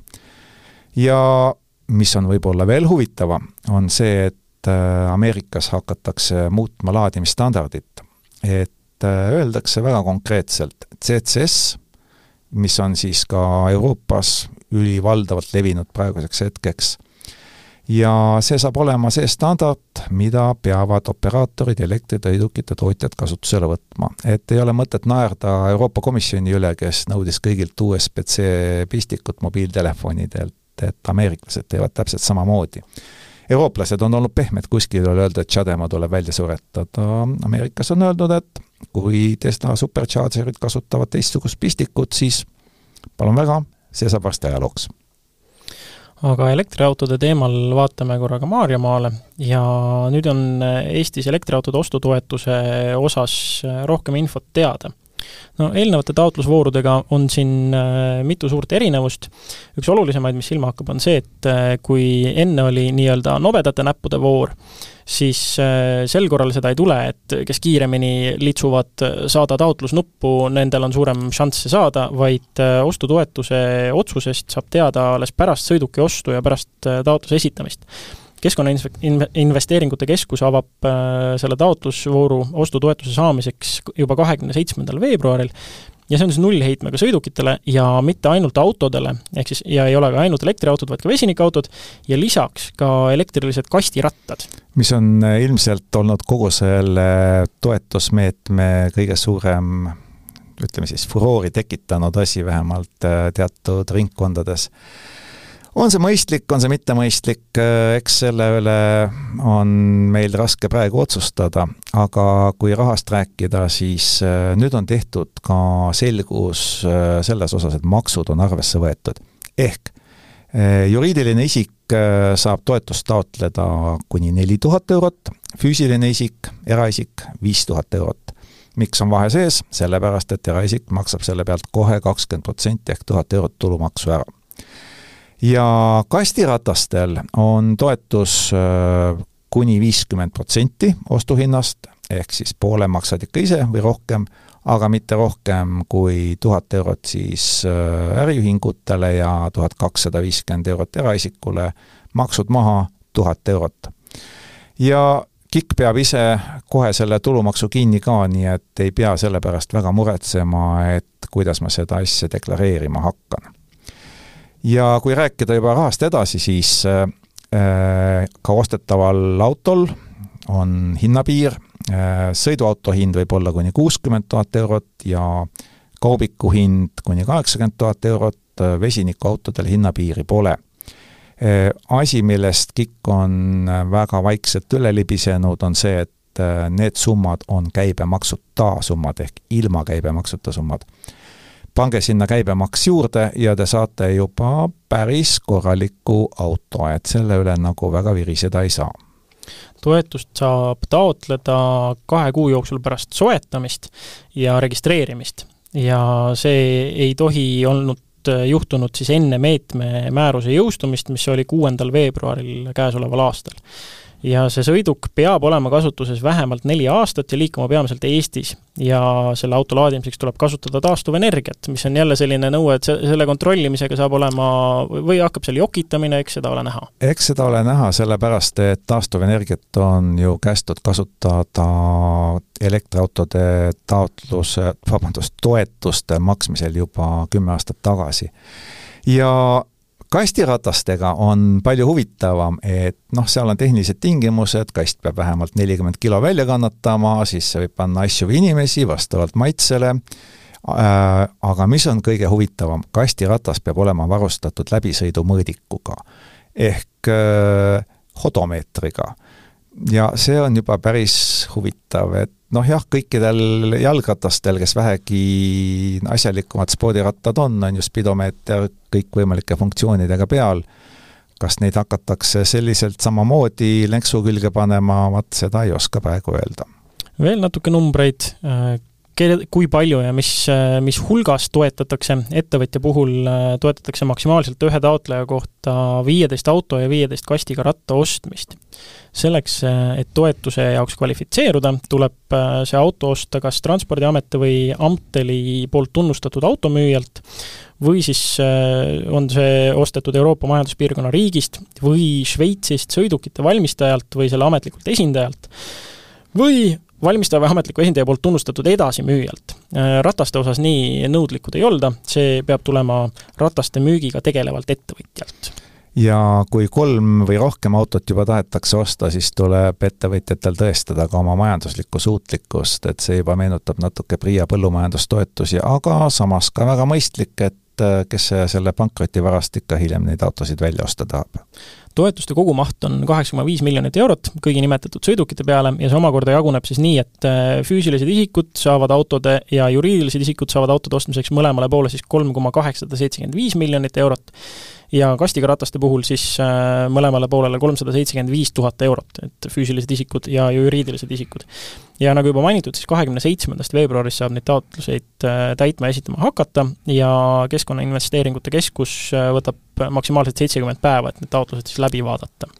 ja mis on võib-olla veel huvitavam, on see, et äh, Ameerikas hakatakse muutma laadimisstandardit. et äh, öeldakse väga konkreetselt, CCS, mis on siis ka Euroopas ülivaldavalt levinud praeguseks hetkeks, ja see saab olema see standard, mida peavad operaatorid ja elektrisõidukite tootjad kasutusele võtma. et ei ole mõtet naerda Euroopa Komisjoni üle, kes nõudis kõigilt USB-C pistikut mobiiltelefonidelt et ameeriklased teevad täpselt samamoodi. eurooplased on olnud pehmed, kuskil ole öeldud, et Chadema tuleb välja suretada, Ameerikas on öeldud, et kui Tesla superchargerid kasutavad teistsugust pistikut, siis palun väga, see saab varsti ajalooks. Aga elektriautode teemal vaatame korraga Maarjamaale ja nüüd on Eestis elektriautode ostutoetuse osas rohkem infot teada no eelnevate taotlusvoorudega on siin äh, mitu suurt erinevust. üks olulisemaid, mis silma hakkab, on see, et äh, kui enne oli nii-öelda nobedate näppude voor, siis äh, sel korral seda ei tule, et kes kiiremini litsuvad saada taotlusnuppu, nendel on suurem šanss see saada, vaid ostutoetuse otsusest saab teada alles pärast sõiduki ostu ja pärast taotluse esitamist Keskkonnainvesteeringute Keskus avab äh, selle taotlusvooru ostutoetuse saamiseks juba kahekümne seitsmendal veebruaril ja see on siis nullheitmega sõidukitele ja mitte ainult autodele, ehk siis, ja ei ole ka ainult elektriautod, vaid ka vesinikuautod, ja lisaks ka elektrilised kastirattad. mis on äh, ilmselt olnud kogu selle toetusmeetme kõige suurem ütleme siis furoori tekitanud asi vähemalt äh, teatud ringkondades on see mõistlik, on see mittemõistlik, äh, eks selle üle on meil raske praegu otsustada, aga kui rahast rääkida, siis äh, nüüd on tehtud ka selgus äh, selles osas, et maksud on arvesse võetud. ehk juriidiline isik saab toetust taotleda kuni neli tuhat eurot, füüsiline isik, eraisik viis tuhat eurot. miks on vahe sees? sellepärast, et eraisik maksab selle pealt kohe kakskümmend protsenti ehk tuhat eurot tulumaksu ära ja kastiratastel on toetus äh, kuni viiskümmend protsenti ostuhinnast, ehk siis poole maksad ikka ise või rohkem, aga mitte rohkem kui tuhat eurot siis äh, äriühingutele ja tuhat kakssada viiskümmend eurot eraisikule, maksud maha tuhat eurot. ja KIK peab ise kohe selle tulumaksu kinni ka, nii et ei pea selle pärast väga muretsema, et kuidas ma seda asja deklareerima hakkan ja kui rääkida juba rahast edasi, siis äh, ka ostetaval autol on hinnapiir, sõiduauto hind võib olla kuni kuuskümmend tuhat eurot ja kaubiku hind kuni kaheksakümmend tuhat eurot, vesinikuautodel hinnapiiri pole asi, millest KIK on väga vaikselt üle libisenud, on see, et need summad on käibemaksuta summad ehk ilma käibemaksuta summad. Pange sinna käibemaks juurde ja te saate juba päris korraliku auto, et selle üle nagu väga viriseda ei saa toetust saab taotleda kahe kuu jooksul pärast soetamist ja registreerimist. ja see ei tohi olnud juhtunud siis enne meetme määruse jõustumist, mis oli kuuendal veebruaril käesoleval aastal ja see sõiduk peab olema kasutuses vähemalt neli aastat ja liikuma peamiselt Eestis. ja selle auto laadimiseks tuleb kasutada taastuvenergiat, mis on jälle selline nõue, et see, selle kontrollimisega saab olema, või hakkab seal jokitamine, eks seda ole näha? eks seda ole näha, sellepärast et taastuvenergiat on ju kästud kasutada elektriautode taotluse, vabandust, toetuste maksmisel juba kümme aastat tagasi. ja kastiratastega on palju huvitavam, et noh, seal on tehnilised tingimused, kast peab vähemalt nelikümmend kilo välja kannatama, siis võib panna asju või inimesi vastavalt maitsele. Äh,, aga mis on kõige huvitavam, kastiratas peab olema varustatud läbisõidumõõdikuga ehk äh, hodomeetriga ja see on juba päris huvitav, et noh jah, kõikidel jalgratastel, kes vähegi asjalikumad spordirattad on, on ju spidomeeter kõikvõimalike funktsioonidega peal, kas neid hakatakse selliselt samamoodi lenksu külge panema, vot seda ei oska praegu öelda. veel natuke numbreid, kelle, kui palju ja mis, mis hulgas toetatakse, ettevõtja puhul äh, toetatakse maksimaalselt ühe taotleja kohta viieteist auto ja viieteist kastiga ratta ostmist. Selleks, äh, et toetuse jaoks kvalifitseeruda, tuleb äh, see auto osta kas Transpordiameti või Amteli poolt tunnustatud automüüjalt või siis on see ostetud Euroopa Majanduspiirkonna riigist või Šveitsist sõidukite valmistajalt või selle ametlikult esindajalt või valmistaja või ametliku esindaja poolt tunnustatud edasimüüjalt. Äh, rataste osas nii nõudlikud ei olda, see peab tulema rataste müügiga tegelevalt ettevõtjalt ja kui kolm või rohkem autot juba tahetakse osta, siis tuleb ettevõtjatel tõestada ka oma majanduslikku suutlikkust, et see juba meenutab natuke PRIA põllumajandustoetusi, aga samas ka väga mõistlik, et äh, kes selle pankrotivarast ikka hiljem neid autosid välja osta tahab toetuste kogumaht on kaheksa koma viis miljonit eurot kõigi nimetatud sõidukite peale ja see omakorda jaguneb siis nii, et äh, füüsilised isikud saavad autode ja juriidilised isikud saavad autode ostmiseks mõlemale poole siis kolm koma kaheksasada seitsekümmend viis miljonit eurot ja kastiga rataste puhul siis äh, mõlemale poolele kolmsada seitsekümmend viis tuhat eurot, et füüsilised isikud ja juriidilised isikud. ja nagu juba mainitud, siis kahekümne seitsmendast veebruarist saab neid taotluseid äh, täitma ja esitama hakata ja Keskkonnainvesteeringute Keskus võtab maksimaalselt seitsekümmend päeva, et need taotlused siis läbi vaadata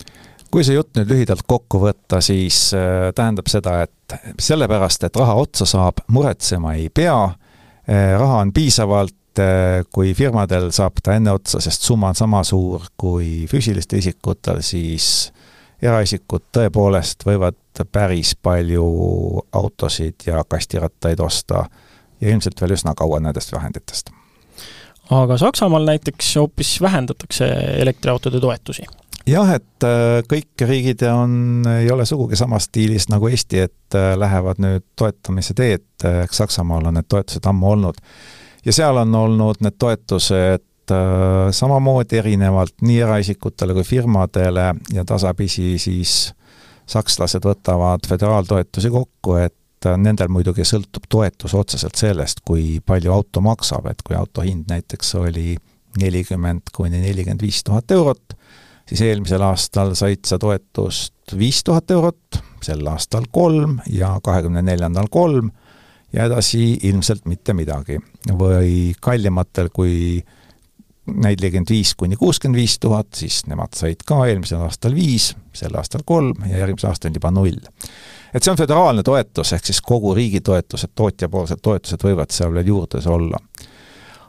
kui see jutt nüüd lühidalt kokku võtta, siis äh, tähendab seda, et sellepärast, et raha otsa saab, muretsema ei pea äh,, raha on piisavalt, äh, kui firmadel saab ta enne otsa, sest summa on sama suur kui füüsilistel isikutel, siis eraisikud tõepoolest võivad päris palju autosid ja kastirattaid osta ja ilmselt veel üsna kaua nendest vahenditest. Aga Saksamaal näiteks hoopis vähendatakse elektriautode toetusi? jah, et äh, kõik riigid on, ei ole sugugi samas stiilis nagu Eesti, et äh, lähevad nüüd toetamise teed, eks Saksamaal on need toetused ammu olnud ja seal on olnud need toetused äh, samamoodi erinevalt nii eraisikutele kui firmadele ja tasapisi siis sakslased võtavad föderaaltoetusi kokku, et äh, nendel muidugi sõltub toetus otseselt sellest, kui palju auto maksab, et kui auto hind näiteks oli nelikümmend kuni nelikümmend viis tuhat eurot, siis eelmisel aastal said sa toetust viis tuhat eurot, sel aastal kolm ja kahekümne neljandal kolm ja edasi ilmselt mitte midagi. või kallimatel kui nelikümmend viis kuni kuuskümmend viis tuhat, siis nemad said ka eelmisel aastal viis, sel aastal kolm ja järgmisel aastal juba null. Et see on föderaalne toetus, ehk siis kogu riigi toetused, tootjapoolsed toetused võivad seal veel juurde olla.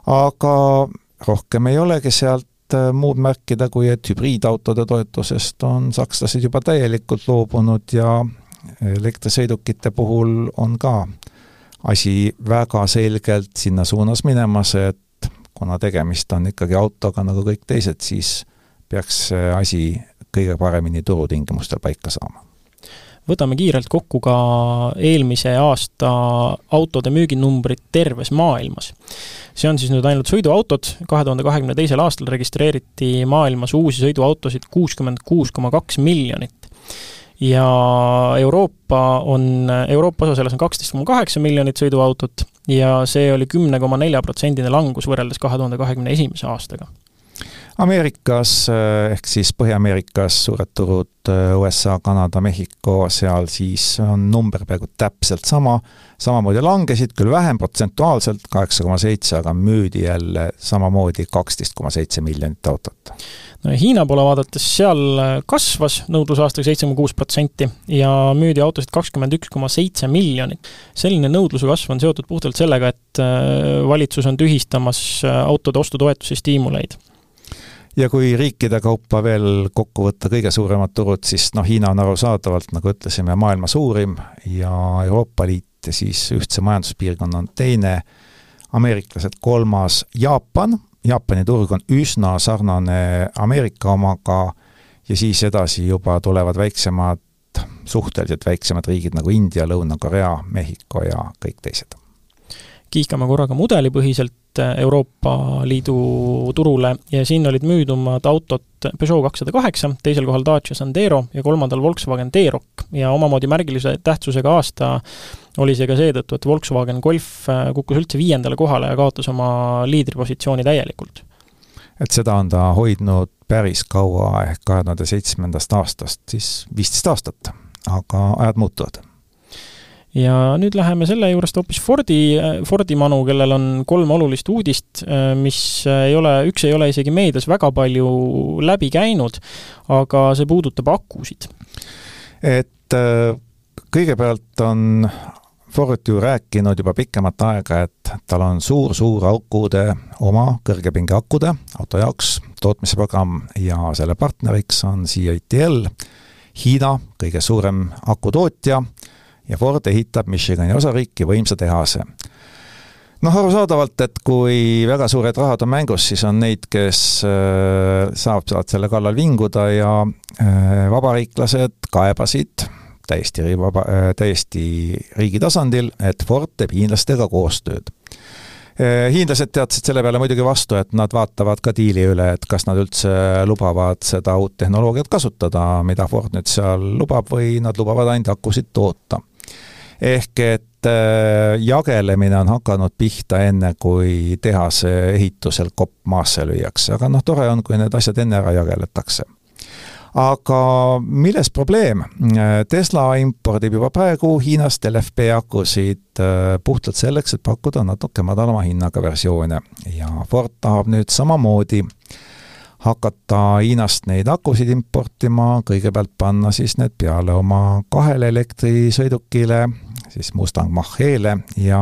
aga rohkem ei olegi sealt äh, muud märkida, kui et hübriidautode toetusest on sakslased juba täielikult loobunud ja elektrisõidukite puhul on ka asi väga selgelt sinna suunas minemas, et kuna tegemist on ikkagi autoga nagu kõik teised, siis peaks see asi kõige paremini turutingimustel paika saama. Võtame kiirelt kokku ka eelmise aasta autode müüginumbrid terves maailmas. see on siis nüüd ainult sõiduautod, kahe tuhande kahekümne teisel aastal registreeriti maailmas uusi sõiduautosid kuuskümmend kuus koma kaks miljonit. Ja Euroopa on, Euroopa osa selles on kaksteist koma kaheksa miljonit sõiduautot ja see oli kümne koma nelja protsendine langus võrreldes kahe tuhande kahekümne esimese aastaga Ameerikas eh, ehk siis Põhja-Ameerikas suured turud eh, USA, Kanada, Mehhiko, seal siis on number peaaegu täpselt sama, samamoodi langesid, küll vähem protsentuaalselt, kaheksa koma seitse, aga müüdi jälle samamoodi kaksteist koma seitse miljonit autot. no Hiina poole vaadates, seal kasvas nõudlus aastaga seitse koma kuus protsenti ja müüdi autosid kakskümmend üks koma seitse miljonit. selline nõudluse kasv on seotud puhtalt sellega, et eh, valitsus on tühistamas autode ostutoetuse stiimuleid ja kui riikide kaupa veel kokku võtta kõige suuremad turud, siis noh, Hiina on arusaadavalt, nagu ütlesime, maailma suurim ja Euroopa Liit ja siis ühtse majanduspiirkonna on teine, ameeriklased kolmas, Jaapan, Jaapani turg on üsna sarnane Ameerika omaga ja siis edasi juba tulevad väiksemad, suhteliselt väiksemad riigid nagu India, Lõuna-Korea, Mehhiko ja kõik teised. Kiikame korraga mudelipõhiselt Euroopa Liidu turule ja siin olid müüdumad autod Peugeot kakssada kaheksa, teisel kohal Dacia Sandero ja kolmandal Volkswagen T-Roc. Ja omamoodi märgilise tähtsusega aasta oli see ka seetõttu, et Volkswagen Golf kukkus üldse viiendale kohale ja kaotas oma liidripositsiooni täielikult. et seda on ta hoidnud päris kaua, ehk kahe tuhande seitsmendast aastast siis viisteist aastat, aga ajad muutuvad ja nüüd läheme selle juurest hoopis Fordi, Fordi manu, kellel on kolm olulist uudist, mis ei ole, üks ei ole isegi meedias väga palju läbi käinud, aga see puudutab akusid. et äh, kõigepealt on Ford ju rääkinud juba pikemat aega, et tal on suur-suur akude, oma kõrgepingeakude auto jaoks tootmisprogramm ja selle partneriks on CATL, Hiina kõige suurem akutootja ja Ford ehitab Michigani osariiki võimsa tehase. noh, arusaadavalt, et kui väga suured rahad on mängus, siis on neid, kes äh, saab, saavad selle kallal vinguda ja äh, vabariiklased kaebasid täiesti vaba, äh, täiesti riigi tasandil, et Ford teeb hiinlastega koostööd hiinlased teadsid selle peale muidugi vastu, et nad vaatavad ka diili üle, et kas nad üldse lubavad seda uut tehnoloogiat kasutada, mida Ford nüüd seal lubab, või nad lubavad ainult akusid toota ehk et äh, jagelemine on hakanud pihta enne, kui tehase ehitusel kopp maasse lüüakse, aga noh, tore on, kui need asjad enne ära jageletakse. Aga milles probleem? Tesla impordib juba praegu Hiinast LFP akusid äh, puhtalt selleks, et pakkuda natuke madalama hinnaga versioone. Ja Ford tahab nüüd samamoodi hakata Hiinast neid akusid importima, kõigepealt panna siis need peale oma kahele elektrisõidukile, siis Mustang Mach-E-le ja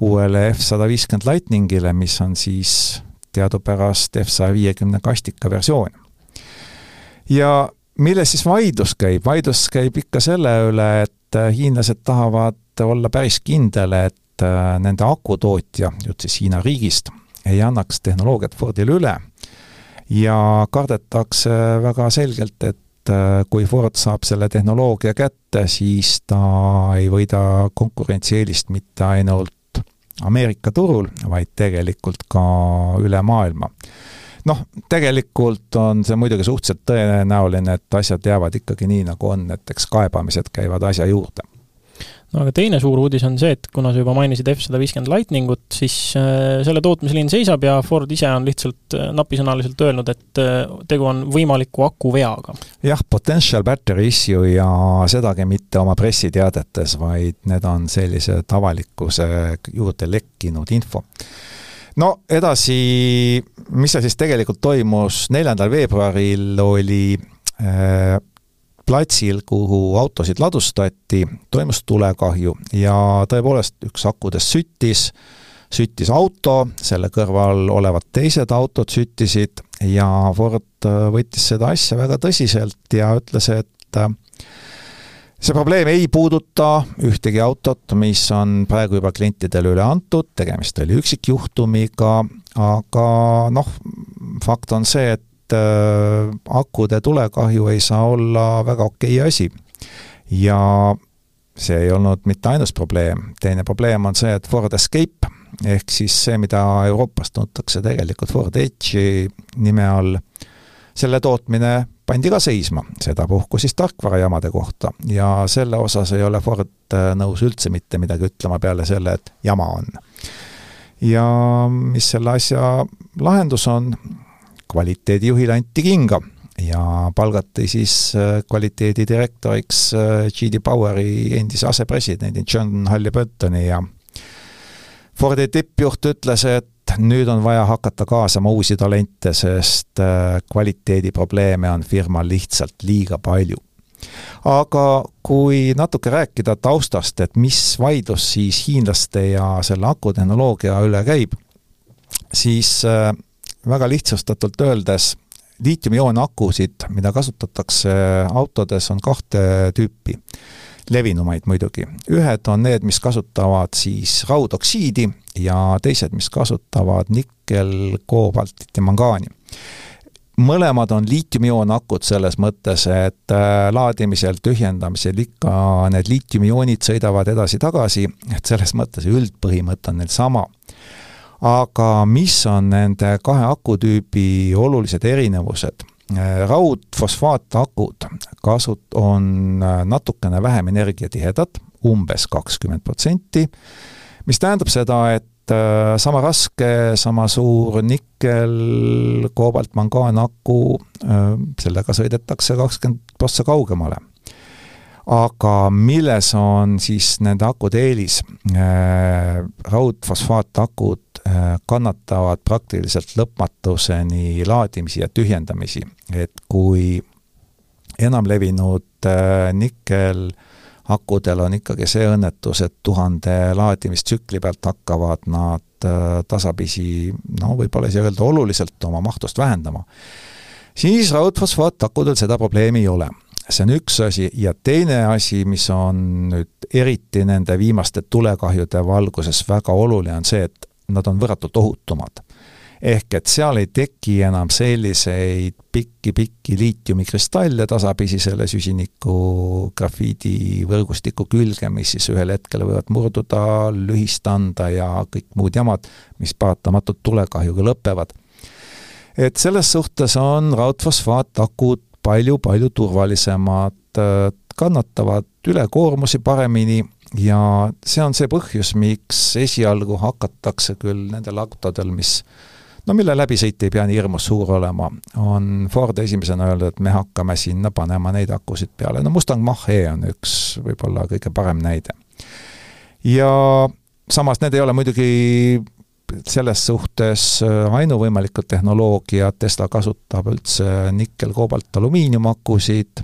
uuele F-150 Lightningile, mis on siis teadupärast F-150 kastika versioon. ja milles siis vaidlus käib? vaidlus käib ikka selle üle, et hiinlased tahavad olla päris kindel, et äh, nende akutootja, jutt siis Hiina riigist, ei annaks tehnoloogiat Fordile üle ja kardetakse väga selgelt, et äh, kui Ford saab selle tehnoloogia kätte, siis ta ei võida konkurentsieelist mitte ainult Ameerika turul, vaid tegelikult ka üle maailma. noh, tegelikult on see muidugi suhteliselt tõenäoline, et asjad jäävad ikkagi nii, nagu on, et eks kaebamised käivad asja juurde no aga teine suur uudis on see, et kuna sa juba mainisid F-150 Lightningut, siis äh, selle tootmisliin seisab ja Ford ise on lihtsalt äh, napisõnaliselt öelnud, et äh, tegu on võimaliku akuveaga. jah, potential battery issue ja sedagi mitte oma pressiteadetes, vaid need on sellised avalikkuse juurde lekkinud info no edasi, mis seal siis tegelikult toimus, neljandal veebruaril oli äh, platsil, kuhu autosid ladustati, toimus tulekahju ja tõepoolest üks akudest süttis, süttis auto, selle kõrval olevad teised autod süttisid ja Ford äh, võttis seda asja väga tõsiselt ja ütles, et äh, see probleem ei puuduta ühtegi autot, mis on praegu juba klientidele üle antud, tegemist oli üksikjuhtumiga, aga noh, fakt on see, et et äh, akude tulekahju ei saa olla väga okei asi. ja see ei olnud mitte ainus probleem, teine probleem on see, et Ford Escape ehk siis see, mida Euroopas tuntakse tegelikult Ford Edge'i nime all, selle tootmine pandi ka seisma, sedapuhku siis tarkvarajaamade kohta ja selle osas ei ole Ford äh, nõus üldse mitte midagi ütlema peale selle, et jama on. ja mis selle asja lahendus on, kvaliteedijuhile anti kinga ja palgati siis äh, kvaliteedidirektoriks äh, GD Poweri endise asepresidendi John Halliburtoni ja Fordi tippjuht ütles, et nüüd on vaja hakata kaasama uusi talente, sest äh, kvaliteediprobleeme on firmal lihtsalt liiga palju. aga kui natuke rääkida taustast, et mis vaidlus siis hiinlaste ja selle akutehnoloogia üle käib, siis väga lihtsustatult öeldes liitiumioon akusid, mida kasutatakse autodes, on kahte tüüpi, levinumaid muidugi. ühed on need, mis kasutavad siis raudoksiidi ja teised, mis kasutavad nikkel, koobaltit ja mangaani. Mõlemad on liitiumioon-akud selles mõttes, et äh, laadimisel, tühjendamisel ikka need liitiumioonid sõidavad edasi-tagasi, et selles mõttes üldpõhimõte on neil sama aga mis on nende kahe akutüübi olulised erinevused? raudfosfaatakud kasut-, on natukene vähem energiatihedad, umbes kakskümmend protsenti, mis tähendab seda, et äh, sama raske, sama suur nikkel, koobalt, mangaan aku, sellega sõidetakse kakskümmend prossa kaugemale aga milles on siis nende akude eelis? Äh, raudfosfaatakud Äh, kannatavad praktiliselt lõpmatuseni laadimisi ja tühjendamisi, et kui enamlevinud äh, nikkel akudel on ikkagi see õnnetus, et tuhande laadimistsükli pealt hakkavad nad tasapisi, no võib-olla ei saa öelda oluliselt oma mahtust vähendama, siis raudfosfaatakudel seda probleemi ei ole see on üks asi ja teine asi, mis on nüüd eriti nende viimaste tulekahjude valguses väga oluline, on see, et nad on võrratult ohutumad. ehk et seal ei teki enam selliseid pikki-pikki liitiumikristalle tasapisi selle süsiniku grafiidi võrgustiku külge, mis siis ühel hetkel võivad murduda, lühist anda ja kõik muud jamad, mis paratamatult tulekahjuga lõpevad. et selles suhtes on raudfosfaatakud palju-palju turvalisemad, kannatavad ülekoormusi paremini ja see on see põhjus, miks esialgu hakatakse küll nendel autodel, mis no mille läbisõit ei pea nii hirmus suur olema, on Ford esimesena öelnud, et me hakkame sinna panema neid akusid peale, no Mustang Mach-E on üks võib-olla kõige parem näide. ja samas need ei ole muidugi selles suhtes ainuvõimalikud tehnoloogiad, Tesla kasutab üldse nikkel, koobalt, alumiiniumakusid.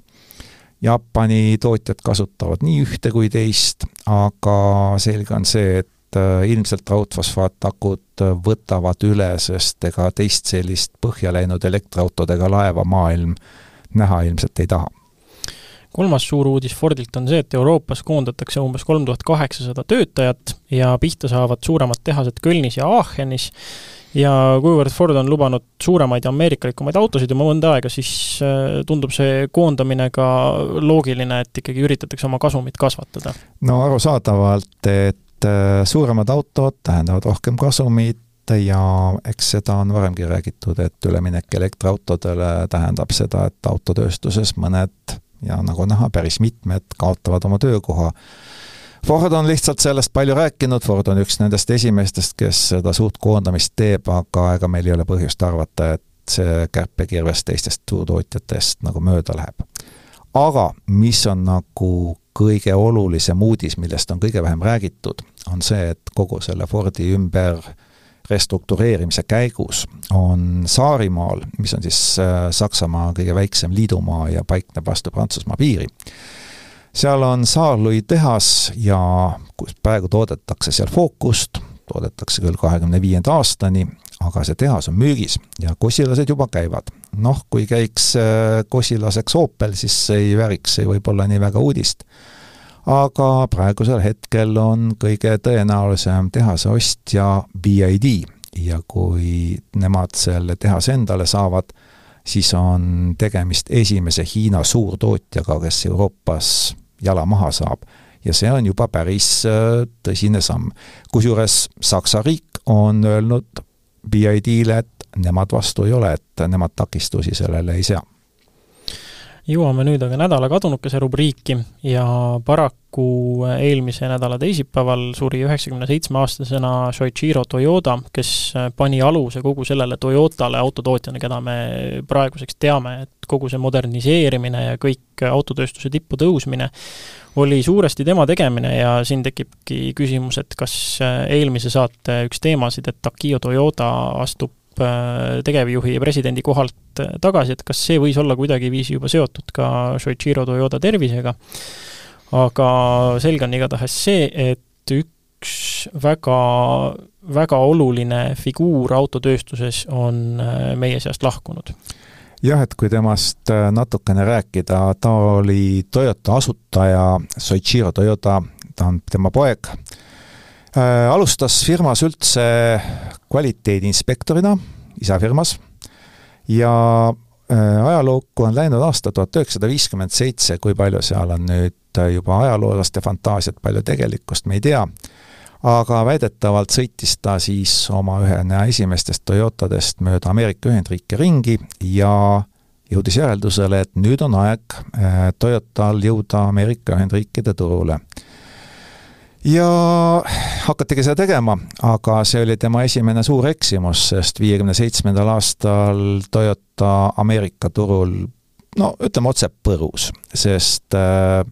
Jaapani tootjad kasutavad nii ühte kui teist, aga selge on see, et äh, ilmselt raudfosfaatakud äh, võtavad üle, sest ega teist sellist põhja läinud elektriautodega laeva maailm näha ilmselt ei taha kolmas suur uudis Fordilt on see, et Euroopas koondatakse umbes kolm tuhat kaheksasada töötajat ja pihta saavad suuremad tehased Kölnis ja Aachenis ja kuivõrd Ford on lubanud suuremaid ja ameerikalikumaid autosid juba mõnda aega, siis äh, tundub see koondamine ka loogiline, et ikkagi üritatakse oma kasumit kasvatada. no arusaadavalt, et äh, suuremad autod tähendavad rohkem kasumit ja eks seda on varemgi räägitud, et üleminek elektriautodele tähendab seda, et autotööstuses mõned ja nagu näha, päris mitmed kaotavad oma töökoha Ford on lihtsalt sellest palju rääkinud, Ford on üks nendest esimestest, kes seda suurt koondamist teeb, aga ega meil ei ole põhjust arvata, et see kärpekirves teistest suurtootjatest nagu mööda läheb. aga mis on nagu kõige olulisem uudis, millest on kõige vähem räägitud, on see, et kogu selle Fordi ümber restruktureerimise käigus on Saarimaal, mis on siis äh, Saksamaa kõige väiksem liidumaa ja paikneb vastu Prantsusmaa piiri, seal on Saarlui tehas ja kus praegu toodetakse seal Focust, toodetakse küll kahekümne viienda aastani, aga see tehas on müügis ja kosilased juba käivad. noh, kui käiks äh, kosilaseks Opel, siis ei vääriks see võib-olla nii väga uudist. Aga praegusel hetkel on kõige tõenäolisem tehase ostja BID ja kui nemad selle tehase endale saavad, siis on tegemist esimese Hiina suurtootjaga, kes Euroopas jala maha saab. ja see on juba päris tõsine samm. kusjuures Saksa riik on öelnud BID-le, et nemad vastu ei ole, et nemad takistusi sellele ei sea jõuame nüüd aga nädala kadunukese rubriiki ja paraku eelmise nädala teisipäeval suri üheksakümne seitsme aastasena Shoichiro Toyoda, kes pani aluse kogu sellele Toyotale autotootjana, keda me praeguseks teame, et kogu see moderniseerimine ja kõik autotööstuse tippu tõusmine oli suuresti tema tegemine ja siin tekibki küsimus, et kas eelmise saate üks teemasid, et Akio Toyoda astub tegevjuhi ja presidendi kohalt äh, tagasi, et kas see võis olla kuidagiviisi juba seotud ka Shoichiro Toyoda tervisega, aga selge on igatahes see, et üks väga, väga oluline figuur autotööstuses on äh, meie seast lahkunud. Jah, et kui temast natukene rääkida, ta oli Toyota asutaja, Soichiro Toyota, ta on tema poeg äh,, alustas firmas üldse kvaliteediinspektorina isa firmas ja äh, ajalukku on läinud aasta tuhat üheksasada viiskümmend seitse, kui palju seal on nüüd äh, juba ajaloolaste fantaasiat, palju tegelikkust me ei tea, aga väidetavalt sõitis ta siis oma ühena esimestest Toyotadest mööda Ameerika Ühendriike ringi ja jõudis järeldusele, et nüüd on aeg äh, Toyotal jõuda Ameerika Ühendriikide turule ja hakatigi seda tegema, aga see oli tema esimene suur eksimus, sest viiekümne seitsmendal aastal Toyota Ameerika turul no ütleme otse põrus, sest äh,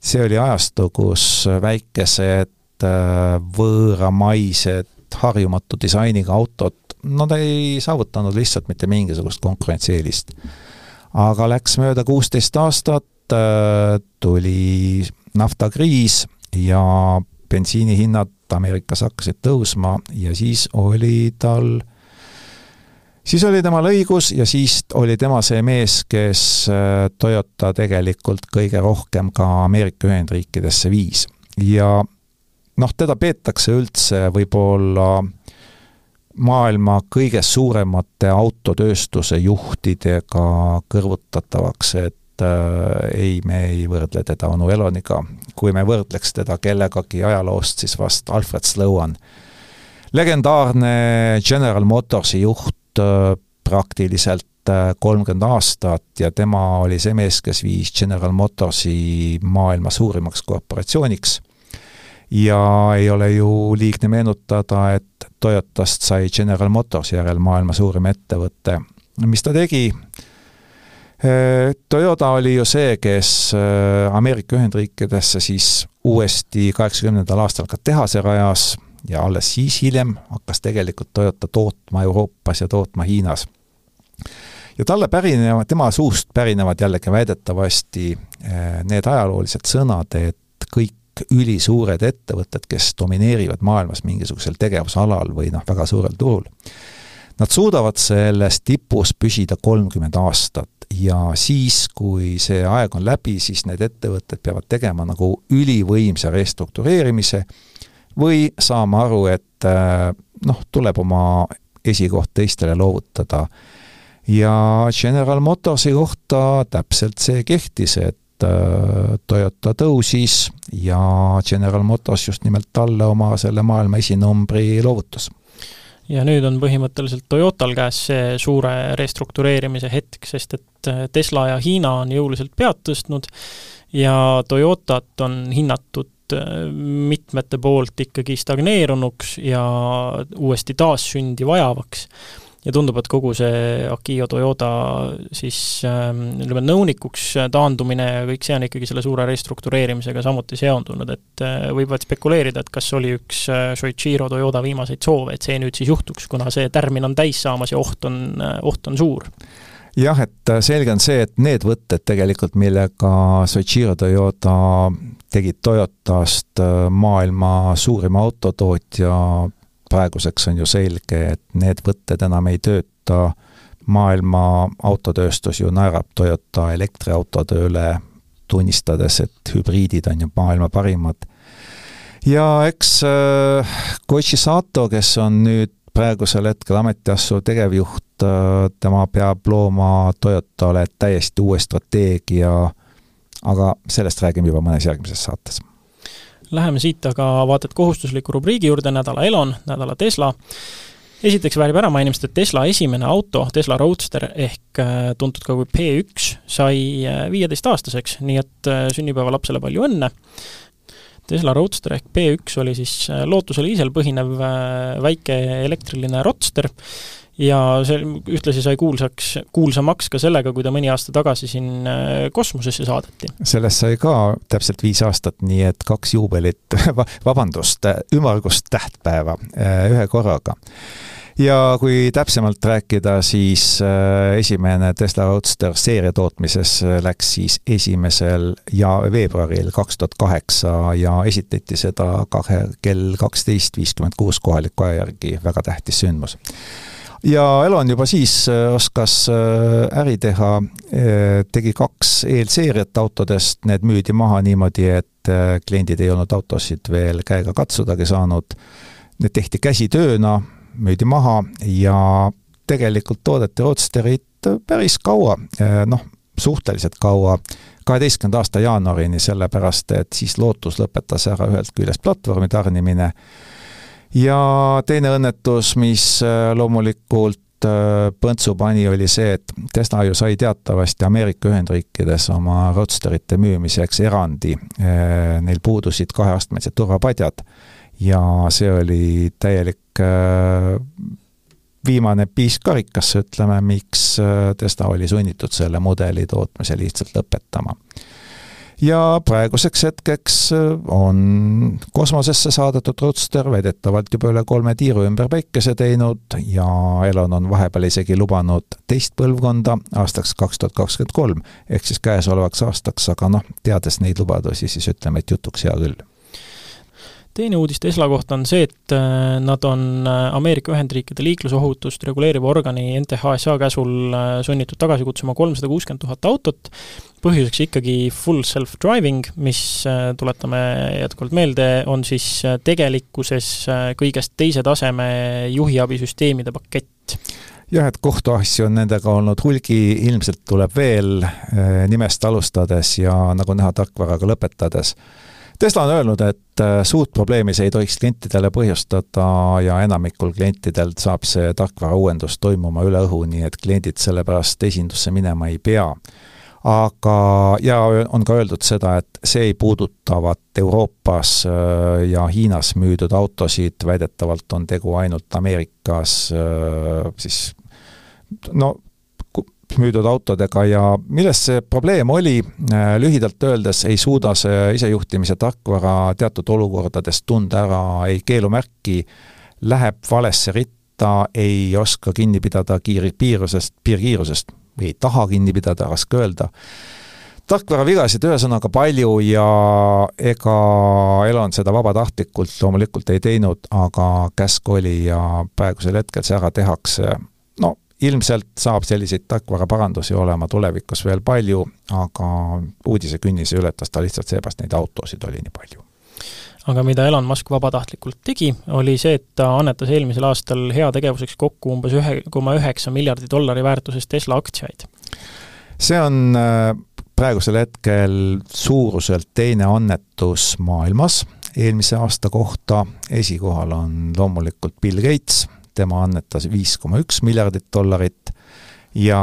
see oli ajastu, kus väikesed äh, võõramaised harjumatu disainiga autod, nad ei saavutanud lihtsalt mitte mingisugust konkurentsieelist. aga läks mööda kuusteist aastat, äh, tuli naftakriis ja bensiinihinnad Ameerikas hakkasid tõusma ja siis oli tal, siis oli temal õigus ja siis oli tema see mees, kes äh, Toyota tegelikult kõige rohkem ka Ameerika Ühendriikidesse viis. ja noh, teda peetakse üldse võib-olla maailma kõige suuremate autotööstuse juhtidega kõrvutatavaks, et äh, ei, me ei võrdle teda onu Eloniga. kui me võrdleks teda kellegagi ajaloost, siis vast Alfred Sloan. legendaarne General Motorsi juht äh, praktiliselt äh, kolmkümmend aastat ja tema oli see mees, kes viis General Motorsi maailma suurimaks korporatsiooniks ja ei ole ju liigne meenutada, et Toyotast sai General Motors järel maailma suurim ettevõte. mis ta tegi? Äh, Toyota oli ju see, kes äh, Ameerika Ühendriikidesse siis uuesti kaheksakümnendal aastal ka tehase rajas ja alles siis hiljem hakkas tegelikult Toyota tootma Euroopas ja tootma Hiinas. ja talle pärinevad, tema suust pärinevad jällegi väidetavasti äh, need ajaloolised sõnad, et kõik ülisuured ettevõtted, kes domineerivad maailmas mingisugusel tegevusalal või noh, väga suurel turul, nad suudavad selles tipus püsida kolmkümmend aastat ja siis, kui see aeg on läbi, siis need ettevõtted peavad tegema nagu ülivõimsa restruktureerimise või saama aru, et äh, noh, tuleb oma esikoht teistele loovutada. ja General Motorsi kohta täpselt see kehtis, et äh, Toyota tõusis ja General Motors just nimelt talle oma selle maailma esinumbri loovutas ja nüüd on põhimõtteliselt Toyotal käes see suure restruktureerimise hetk, sest et äh, Tesla ja Hiina on jõuliselt pead tõstnud ja Toyotat on hinnatud äh, mitmete poolt ikkagi stagneerunuks ja uuesti taassündi vajavaks ja tundub, et kogu see Akio Toyoda siis ähm, ütleme, nõunikuks taandumine ja kõik see on ikkagi selle suure restruktureerimisega samuti seondunud, et äh, võib vaid spekuleerida, et kas oli üks äh, Shoichiro Toyoda viimaseid soove, et see nüüd siis juhtuks, kuna see tärmin on täis saamas ja oht on, äh, oht on suur. Jah, et selge on see, et need võtted tegelikult, millega Soichiro Toyota tegid Toyotast maailma suurima autotootja, praeguseks on ju selge, et need võtted enam ei tööta, maailma autotööstus ju naerab Toyota elektriautode üle, tunnistades, et hübriidid on ju maailma parimad. ja eks äh, Koichi Sato, kes on nüüd praegusel hetkel ametiassu tegevjuht äh,, tema peab looma Toyotale täiesti uue strateegia aga sellest räägime juba mõnes järgmises saates. Läheme siit aga vaata et kohustusliku rubriigi juurde, nädala Elon, nädala Tesla. esiteks väärib ära mainimist, et Tesla esimene auto, Tesla Roadster ehk äh, tuntud ka kui P1, sai äh, viieteistaastaseks, nii et äh, sünnipäevalapsele palju õnne. Tesla Roadster ehk P1 oli siis lootusel iisel põhinev väike elektriline roadster, ja see ühtlasi sai kuulsaks, kuulsamaks ka sellega, kui ta mõni aasta tagasi siin äh, kosmosesse saadeti. sellest sai ka täpselt viis aastat, nii et kaks juubelit vabandust, ümmargust tähtpäeva äh, ühe korraga. Ja kui täpsemalt rääkida, siis äh, esimene Tesla Roadster seeria tootmises läks siis esimesel ja veebruaril kaks tuhat kaheksa ja esitleti seda kahe, kell kaksteist viiskümmend kuus kohaliku aja järgi, väga tähtis sündmus ja Elon juba siis äh, oskas äh, äri teha, äh, tegi kaks eelseeriat autodest, need müüdi maha niimoodi, et kliendid ei olnud autosid veel käega katsudagi saanud. Need tehti käsitööna, müüdi maha ja tegelikult toodeti Roadsterit päris kaua, noh, suhteliselt kaua, kaheteistkümnenda aasta jaanuarini, sellepärast et siis Lotus lõpetas ära ühest küljest platvormi tarnimine ja teine õnnetus, mis äh, loomulikult äh, põntsu pani, oli see, et Tesla ju sai teatavasti Ameerika Ühendriikides oma Roadsterite müümiseks erandi. Äh, neil puudusid kaheastmelised turvapadjad ja see oli täielik viimane piis karikasse, ütleme, miks Tesla oli sunnitud selle mudeli tootmise lihtsalt lõpetama ja praeguseks hetkeks äh, on kosmosesse saadetud Roadster väidetavalt juba üle kolme tiiru ümber päikese teinud ja Elon on vahepeal isegi lubanud teist põlvkonda aastaks kaks tuhat kakskümmend kolm, ehk siis käesolevaks aastaks, aga noh, teades neid lubadusi, siis ütleme, et jutuks hea küll teine uudis Tesla kohta on see, et äh, nad on äh, Ameerika Ühendriikide liiklusohutust reguleeriva organi NTHSA käsul sunnitud tagasi kutsuma kolmsada kuuskümmend tuhat autot põhjuseks ikkagi full self-driving, mis äh, tuletame jätkuvalt meelde, on siis äh, tegelikkuses äh, kõigest teise taseme juhiabisüsteemide pakett jah, et kohtuasju on nendega olnud hulgi, ilmselt tuleb veel nimest alustades ja nagu näha, tarkvaraga lõpetades. Tesla on öelnud, et suurt probleemi see ei tohiks klientidele põhjustada ja enamikul klientidel saab see tarkvara uuendus toimuma üle õhu, nii et kliendid sellepärast esindusse minema ei pea. Aga, ja on ka öeldud seda, et see ei puudutavat Euroopas äh, ja Hiinas müüdud autosid, väidetavalt on tegu ainult Ameerikas äh, siis no müüdud autodega ja milles see probleem oli, äh, lühidalt öeldes ei suuda see isejuhtimise tarkvara teatud olukordades tunda ära ei keelumärki, läheb valesse ritta, ei oska kinni pidada kiiri, piirusest, piirkiirusest või ei taha kinni pidada, raske öelda. tarkvaravigasid ühesõnaga palju ja ega Elon seda vabatahtlikult loomulikult ei teinud, aga käsk oli ja praegusel hetkel see ära tehakse. Ilmselt saab selliseid tarkvaraparandusi olema tulevikus veel palju, aga uudisekünnise ületas ta lihtsalt seepärast, neid autosid oli nii palju aga mida Elon Musk vabatahtlikult tegi, oli see, et ta annetas eelmisel aastal heategevuseks kokku umbes ühe koma üheksa miljardi dollari väärtuses Tesla aktsiaid. see on äh, praegusel hetkel suuruselt teine annetus maailmas eelmise aasta kohta, esikohal on loomulikult Bill Gates, tema annetas viis koma üks miljardit dollarit ja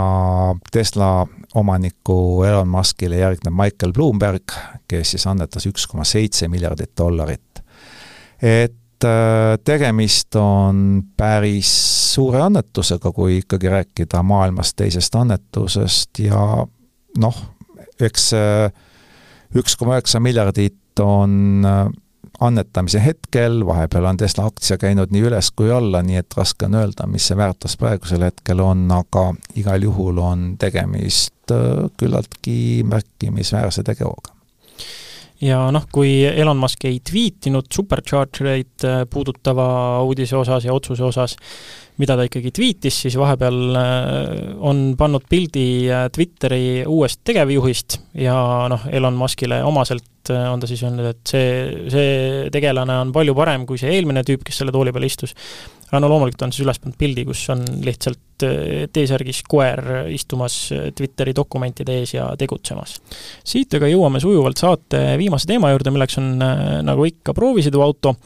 Tesla omaniku Elon Muskile järgneb Michael Bloomberg, kes siis annetas üks koma seitse miljardit dollarit. et äh, tegemist on päris suure annetusega, kui ikkagi rääkida maailmas teisest annetusest ja noh, eks üks koma üheksa miljardit on äh, annetamise hetkel, vahepeal on Tesla aktsia käinud nii üles kui alla, nii et raske on öelda, mis see väärtus praegusel hetkel on, aga igal juhul on tegemist äh, küllaltki märkimisväärse tegevuga. Ja noh, kui Elon Musk ei tweetinud superchargereid äh, puudutava uudise osas ja otsuse osas, mida ta ikkagi tweetis, siis vahepeal äh, on pannud pildi Twitteri uuest tegevjuhist ja noh, Elon Muskile omaselt on ta siis öelnud, et see, see tegelane on palju parem kui see eelmine tüüp, kes selle tooli peal istus aga no loomulikult on siis üles pannud pildi, kus on lihtsalt äh, T-särgis koer istumas äh, Twitteri dokumentide ees ja tegutsemas. siit aga jõuame sujuvalt saate viimase teema juurde, milleks on äh, nagu ikka proovisõiduauto.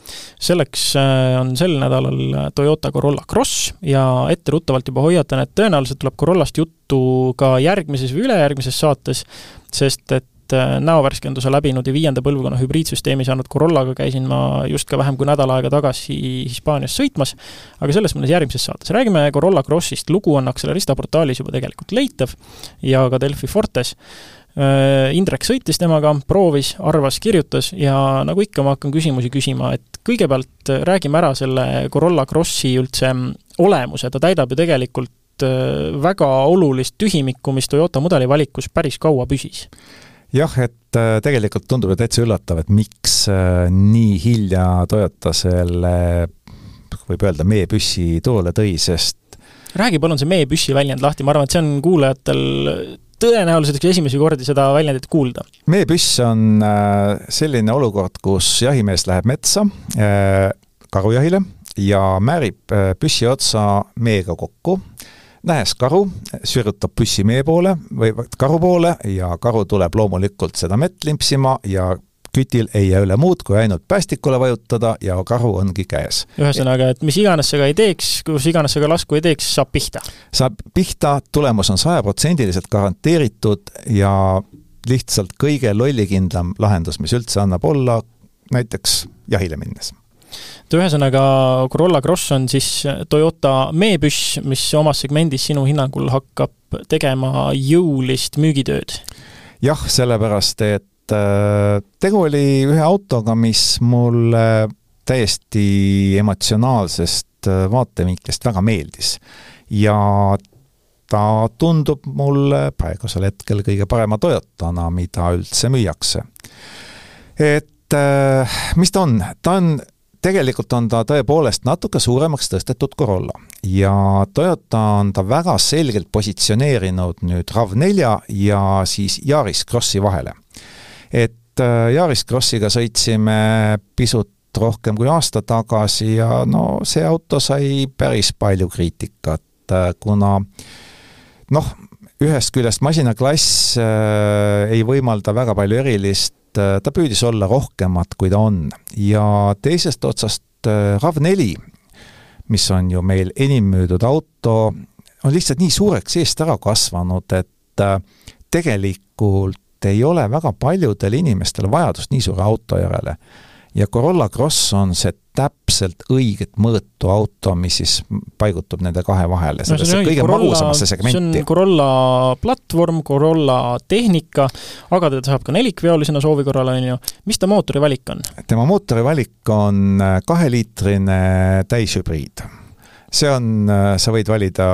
selleks on sel nädalal Toyota Corolla Cross ja etteruttavalt juba hoiatan, et tõenäoliselt tuleb Corollast juttu ka järgmises või ülejärgmises saates, sest et et äh, näovärskenduse läbinud ja viienda põlvkonna hübriidsüsteemi saanud Corollaga käisin ma just ka vähem kui nädal aega tagasi Hispaanias sõitmas, aga sellest mõnes järgmises saates. räägime Corolla Crossist, lugu on Accelerista portaalis juba tegelikult leitav ja ka Delfi Fortes. Äh, Indrek sõitis temaga, proovis, arvas, kirjutas ja nagu ikka, ma hakkan küsimusi küsima, et kõigepealt räägime ära selle Corolla Crossi üldse olemuse, ta täidab ju tegelikult äh, väga olulist tühimikku, mis Toyota mudeli valikus päris kaua püsis jah, et äh, tegelikult tundub ju täitsa üllatav, et miks äh, nii hilja Toyota selle võib öelda, meepüssi turule tõi, sest räägi palun see meepüssi väljend lahti, ma arvan, et see on kuulajatel tõenäoliselt üks esimesi kordi seda väljendit kuulda. meepüss on äh, selline olukord, kus jahimees läheb metsa karujahile ja määrib püssi otsa meega kokku nähes karu, sirgutab püssi mee poole või karu poole ja karu tuleb loomulikult seda mett limpsima ja kütil ei jää üle muud, kui ainult päästikule vajutada ja karu ongi käes. ühesõnaga, et mis iganes sa ka ei teeks, kus iganes sa ka lasku ei teeks, saab pihta? saab pihta, tulemus on sajaprotsendiliselt garanteeritud ja lihtsalt kõige lollikindlam lahendus, mis üldse annab olla, näiteks jahile minnes et ühesõnaga, Corolla Cross on siis Toyota meepüss, mis omas segmendis sinu hinnangul hakkab tegema jõulist müügitööd? jah, sellepärast et äh, tegu oli ühe autoga, mis mulle täiesti emotsionaalsest äh, vaatevinklist väga meeldis. ja ta tundub mulle praegusel hetkel kõige parema Toyotana, mida üldse müüakse. et äh, mis ta on, ta on tegelikult on ta tõepoolest natuke suuremaks tõstetud Corolla ja Toyota on ta väga selgelt positsioneerinud nüüd RAV4 ja siis Yaris Crossi vahele. et äh, Yaris Crossiga sõitsime pisut rohkem kui aasta tagasi ja no see auto sai päris palju kriitikat, äh, kuna noh, ühest küljest masinaklass äh, ei võimalda väga palju erilist Äh, ta püüdis olla rohkemat, kui ta on. ja teisest otsast äh, RAV4, mis on ju meil enim müüdud auto, on lihtsalt nii suureks eest ära kasvanud, et äh, tegelikult ei ole väga paljudel inimestel vajadust nii suure auto järele ja Corolla Cross on see täpselt õiget mõõtu auto, mis siis paigutub nende kahe vahele, sellesse no, kõige Corolla, magusamasse segmenti. see on Corolla platvorm, Corolla tehnika, aga teda saab ka nelikveolisena soovi korral, on ju. mis ta mootori valik on? tema mootori valik on äh, kaheliitrine täishübriid. see on, äh, sa võid valida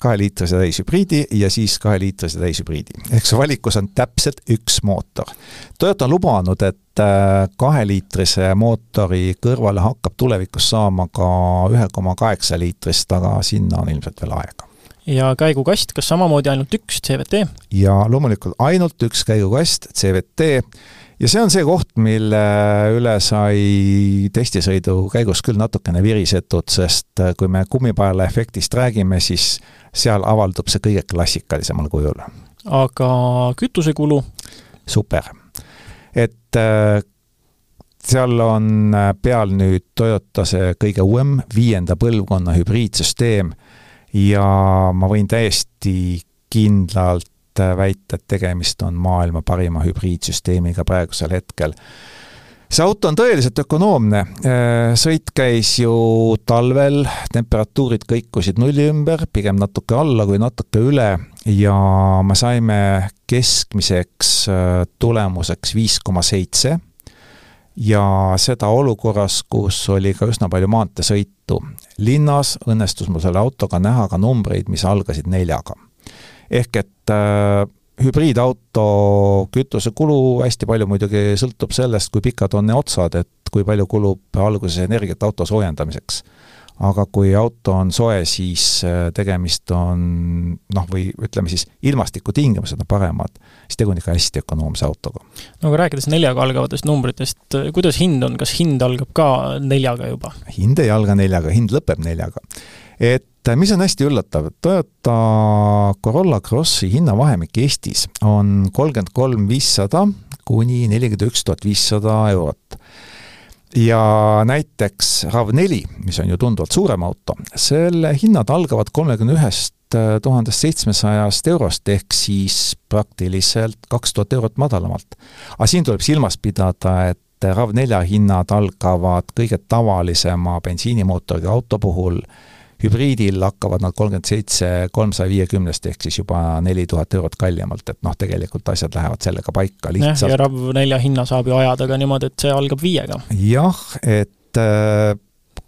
kaheliitrise täishübriidi ja siis kaheliitrise täishübriidi. ehk su valikus on täpselt üks mootor. Toyota on lubanud, et äh, kaheliitrise mootori kõrvale hakkab tulevikus saama ka ühe koma kaheksa liitrist, aga sinna on ilmselt veel aega ja käigukast, kas samamoodi ainult üks CVT? ja loomulikult ainult üks käigukast, CVT, ja see on see koht, mille üle sai testisõidu käigus küll natukene virisetud, sest äh, kui me kummipaela efektist räägime, siis seal avaldub see kõige klassikalisemal kujul. aga kütusekulu? super. et äh, seal on äh, peal nüüd Toyota see kõige uuem, viienda põlvkonna hübriidsüsteem ja ma võin täiesti kindlalt äh, väita, et tegemist on maailma parima hübriidsüsteemiga praegusel hetkel see auto on tõeliselt ökonoomne, äh, sõit käis ju talvel, temperatuurid kõikusid nulli ümber, pigem natuke alla kui natuke üle ja me saime keskmiseks äh, tulemuseks viis koma seitse ja seda olukorras, kus oli ka üsna palju maanteesõitu. linnas õnnestus mul selle autoga näha ka numbreid, mis algasid neljaga. Ehk et äh, hübriidauto kütusekulu hästi palju muidugi sõltub sellest, kui pikad on otsad, et kui palju kulub alguses energiat auto soojendamiseks. aga kui auto on soe, siis äh, tegemist on noh, või ütleme siis, ilmastikutingimused on paremad, siis tegu on ikka hästi ökonoomse autoga. no aga rääkides neljaga algavatest numbritest, kuidas hind on, kas hind algab ka neljaga juba? hind ei alga neljaga, hind lõpeb neljaga. et äh, mis on hästi üllatav, Toyota Corolla Crossi hinnavahemik Eestis on kolmkümmend kolm viissada kuni nelikümmend üks tuhat viissada eurot ja näiteks RAV4, mis on ju tunduvalt suurem auto, selle hinnad algavad kolmekümne ühest äh, tuhandest seitsmesajast eurost, ehk siis praktiliselt kaks tuhat eurot madalamalt. aga siin tuleb silmas pidada, et RAV4 hinnad algavad kõige tavalisema bensiinimootoriga auto puhul hübriidil hakkavad nad kolmkümmend seitse kolmsaja viiekümnest ehk siis juba neli tuhat eurot kallimalt, et noh, tegelikult asjad lähevad sellega paika lihtsalt. ja RAV4 hinna saab ju ajada ka niimoodi, et see algab viiega. jah, et äh,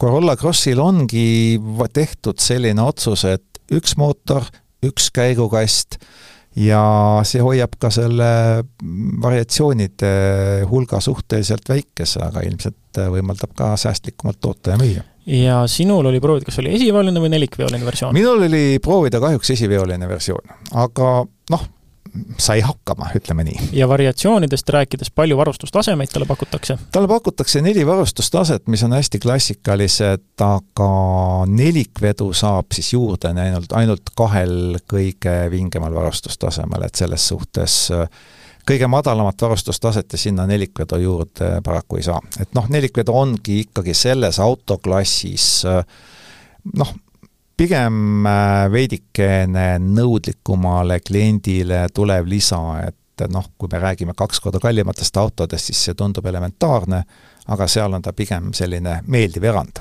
Corolla Crossil ongi tehtud selline otsus, et üks mootor, üks käigukast ja see hoiab ka selle variatsioonide hulga suhteliselt väikese, aga ilmselt võimaldab ka säästlikumalt toota ja müüa ja sinul oli proovida, kas oli esiveoline või nelikveoline versioon? minul oli proovida kahjuks esiveoline versioon, aga noh, sai hakkama, ütleme nii. ja variatsioonidest rääkides, palju varustustasemeid talle pakutakse? talle pakutakse neli varustustaset, mis on hästi klassikalised, aga nelikvedu saab siis juurde ainult, ainult kahel kõige vingemal varustustasemel, et selles suhtes äh, kõige madalamat varustustaset ja sinna nelikvedu juurde paraku ei saa. et noh, nelikvedu ongi ikkagi selles autoklassis noh, pigem äh, veidikene nõudlikumale kliendile tulev lisa, et noh, kui me räägime kaks korda kallimatest autodest, siis see tundub elementaarne, aga seal on ta pigem selline meeldiv erand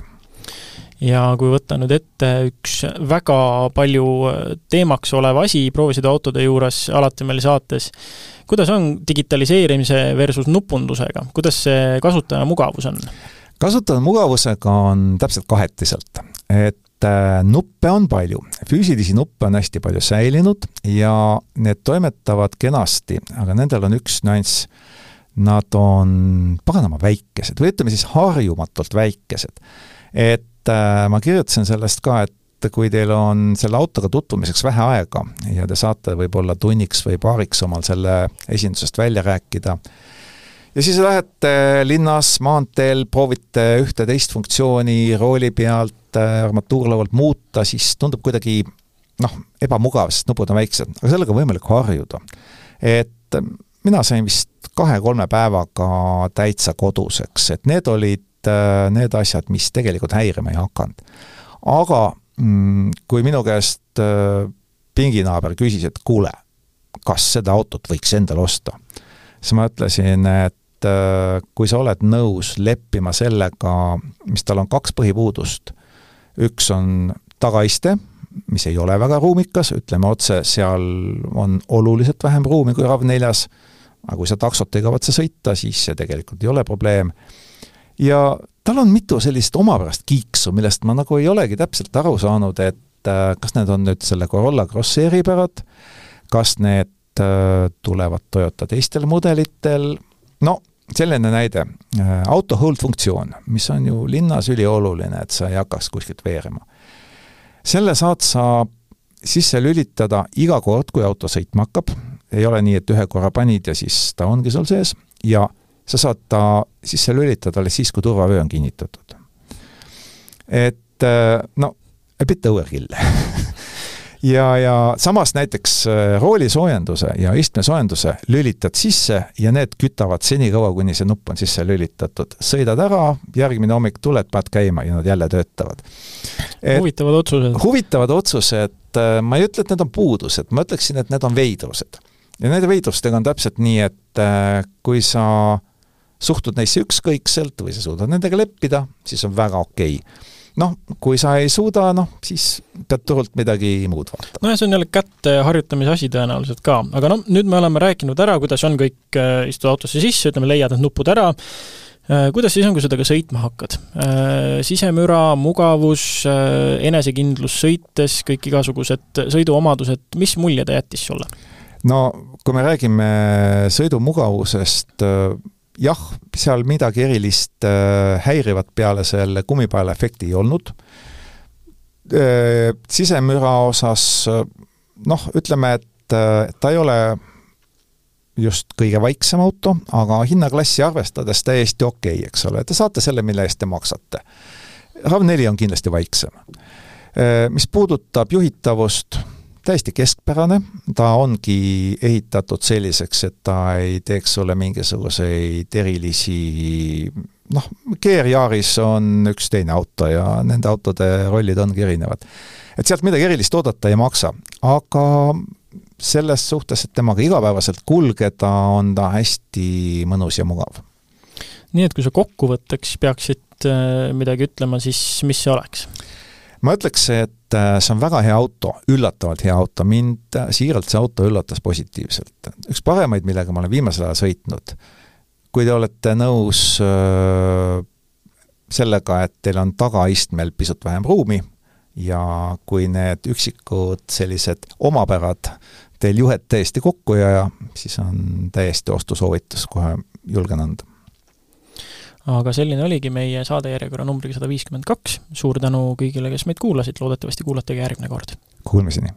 ja kui võtta nüüd ette üks väga palju teemaks olev asi proovisõiduautode juures alati meil saates, kuidas on digitaliseerimise versus nupundusega, kuidas see kasutaja mugavus on? kasutaja mugavusega on täpselt kahetiselt, et äh, nuppe on palju, füüsilisi nuppe on hästi palju säilinud ja need toimetavad kenasti, aga nendel on üks nüanss, nad on paganama väikesed. Või ütleme siis harjumatult väikesed. Et äh, ma kirjutasin sellest ka, et kui teil on selle autoga tutvumiseks vähe aega ja te saate võib-olla tunniks või paariks omal selle esindusest välja rääkida, ja siis lähete linnas, maanteel, proovite ühte-teist funktsiooni rooli pealt, armatuurlaualt muuta, siis tundub kuidagi noh, ebamugav, sest nupud on väiksed, aga sellega on võimalik harjuda. et mina sain vist kahe-kolme päevaga täitsa koduseks, et need olid need asjad, mis tegelikult häirima ei hakanud. aga Mm, kui minu käest äh, pinginaaber küsis, et kuule, kas seda autot võiks endale osta, siis ma ütlesin, et äh, kui sa oled nõus leppima sellega, mis tal on kaks põhipuudust, üks on tagaiste, mis ei ole väga ruumikas, ütleme otse, seal on oluliselt vähem ruumi kui RAV4-s, aga kui sa taksot ei kavatse sõita, siis see tegelikult ei ole probleem. Ja tal on mitu sellist omapärast kiiksu, millest ma nagu ei olegi täpselt aru saanud, et äh, kas need on nüüd selle Corolla Crossi eripärad, kas need äh, tulevad Toyota teistel mudelitel, no selline näide, äh, auto hold funktsioon, mis on ju linnas ülioluline, et sa ei hakkaks kuskilt veerema. selle saad sa sisse lülitada iga kord, kui auto sõitma hakkab, ei ole nii, et ühe korra panid ja siis ta ongi sul sees. Ja sa saad ta sisse lülitada alles siis, kui turvavöö on kinnitatud. et äh, no, a bit overkill ja, ja samas näiteks äh, roolisoojenduse ja istmesoojenduse lülitad sisse ja need kütavad senikaua, kuni see nupp on sisse lülitatud. sõidad ära, järgmine hommik tuled, paned käima ja nad jälle töötavad. huvitavad otsused. huvitavad otsused, äh, ma ei ütle, et need on puudused, ma ütleksin, et need on veidrused. ja nende veidrustega on täpselt nii, et kui sa suhtud neisse ükskõikselt või sa suudad nendega leppida, siis on väga okei okay noh, kui sa ei suuda, noh, siis pead turult midagi muud vaatama. nojah, see on jälle kätte harjutamise asi tõenäoliselt ka, aga noh, nüüd me oleme rääkinud ära, kuidas on kõik, äh, istud autosse sisse, ütleme, leiad need nupud ära, äh, kuidas siis on, kui sa temaga sõitma hakkad? Äh, sisemüra, mugavus, enesekindlus sõites, kõik igasugused sõiduomadused, mis mulje ta jättis sulle? no kui me räägime sõidumugavusest, jah, seal midagi erilist äh, häirivat peale selle kummipaela efekti ei olnud, sisemüra osas noh, ütleme, et ta ei ole just kõige vaiksem auto, aga hinnaklassi arvestades täiesti okei okay,, eks ole, te saate selle, mille eest te maksate. RAV4 on kindlasti vaiksem. Mis puudutab juhitavust, täiesti keskpärane, ta ongi ehitatud selliseks, et ta ei teeks sulle mingisuguseid erilisi noh, Gear Yaris on üks teine auto ja nende autode rollid ongi erinevad. et sealt midagi erilist oodata ei maksa, aga selles suhtes, et temaga igapäevaselt kulgeda, on ta hästi mõnus ja mugav. nii et kui sa kokkuvõtteks peaksid äh, midagi ütlema, siis mis see oleks? Ma ütleks, et äh, see on väga hea auto, üllatavalt hea auto, mind äh, siiralt see auto üllatas positiivselt. üks paremaid, millega ma olen viimasel ajal sõitnud. kui te olete nõus äh, sellega, et teil on tagaistmel pisut vähem ruumi ja kui need üksikud sellised omapärad teil juhet täiesti kokku ei aja, siis on täiesti ostusoovitus, kohe julgen anda aga selline oligi meie saadejärjekorra numbriga sada viiskümmend kaks, suur tänu kõigile, kes meid kuulasid, loodetavasti kuulate ka järgmine kord! Kuulmiseni!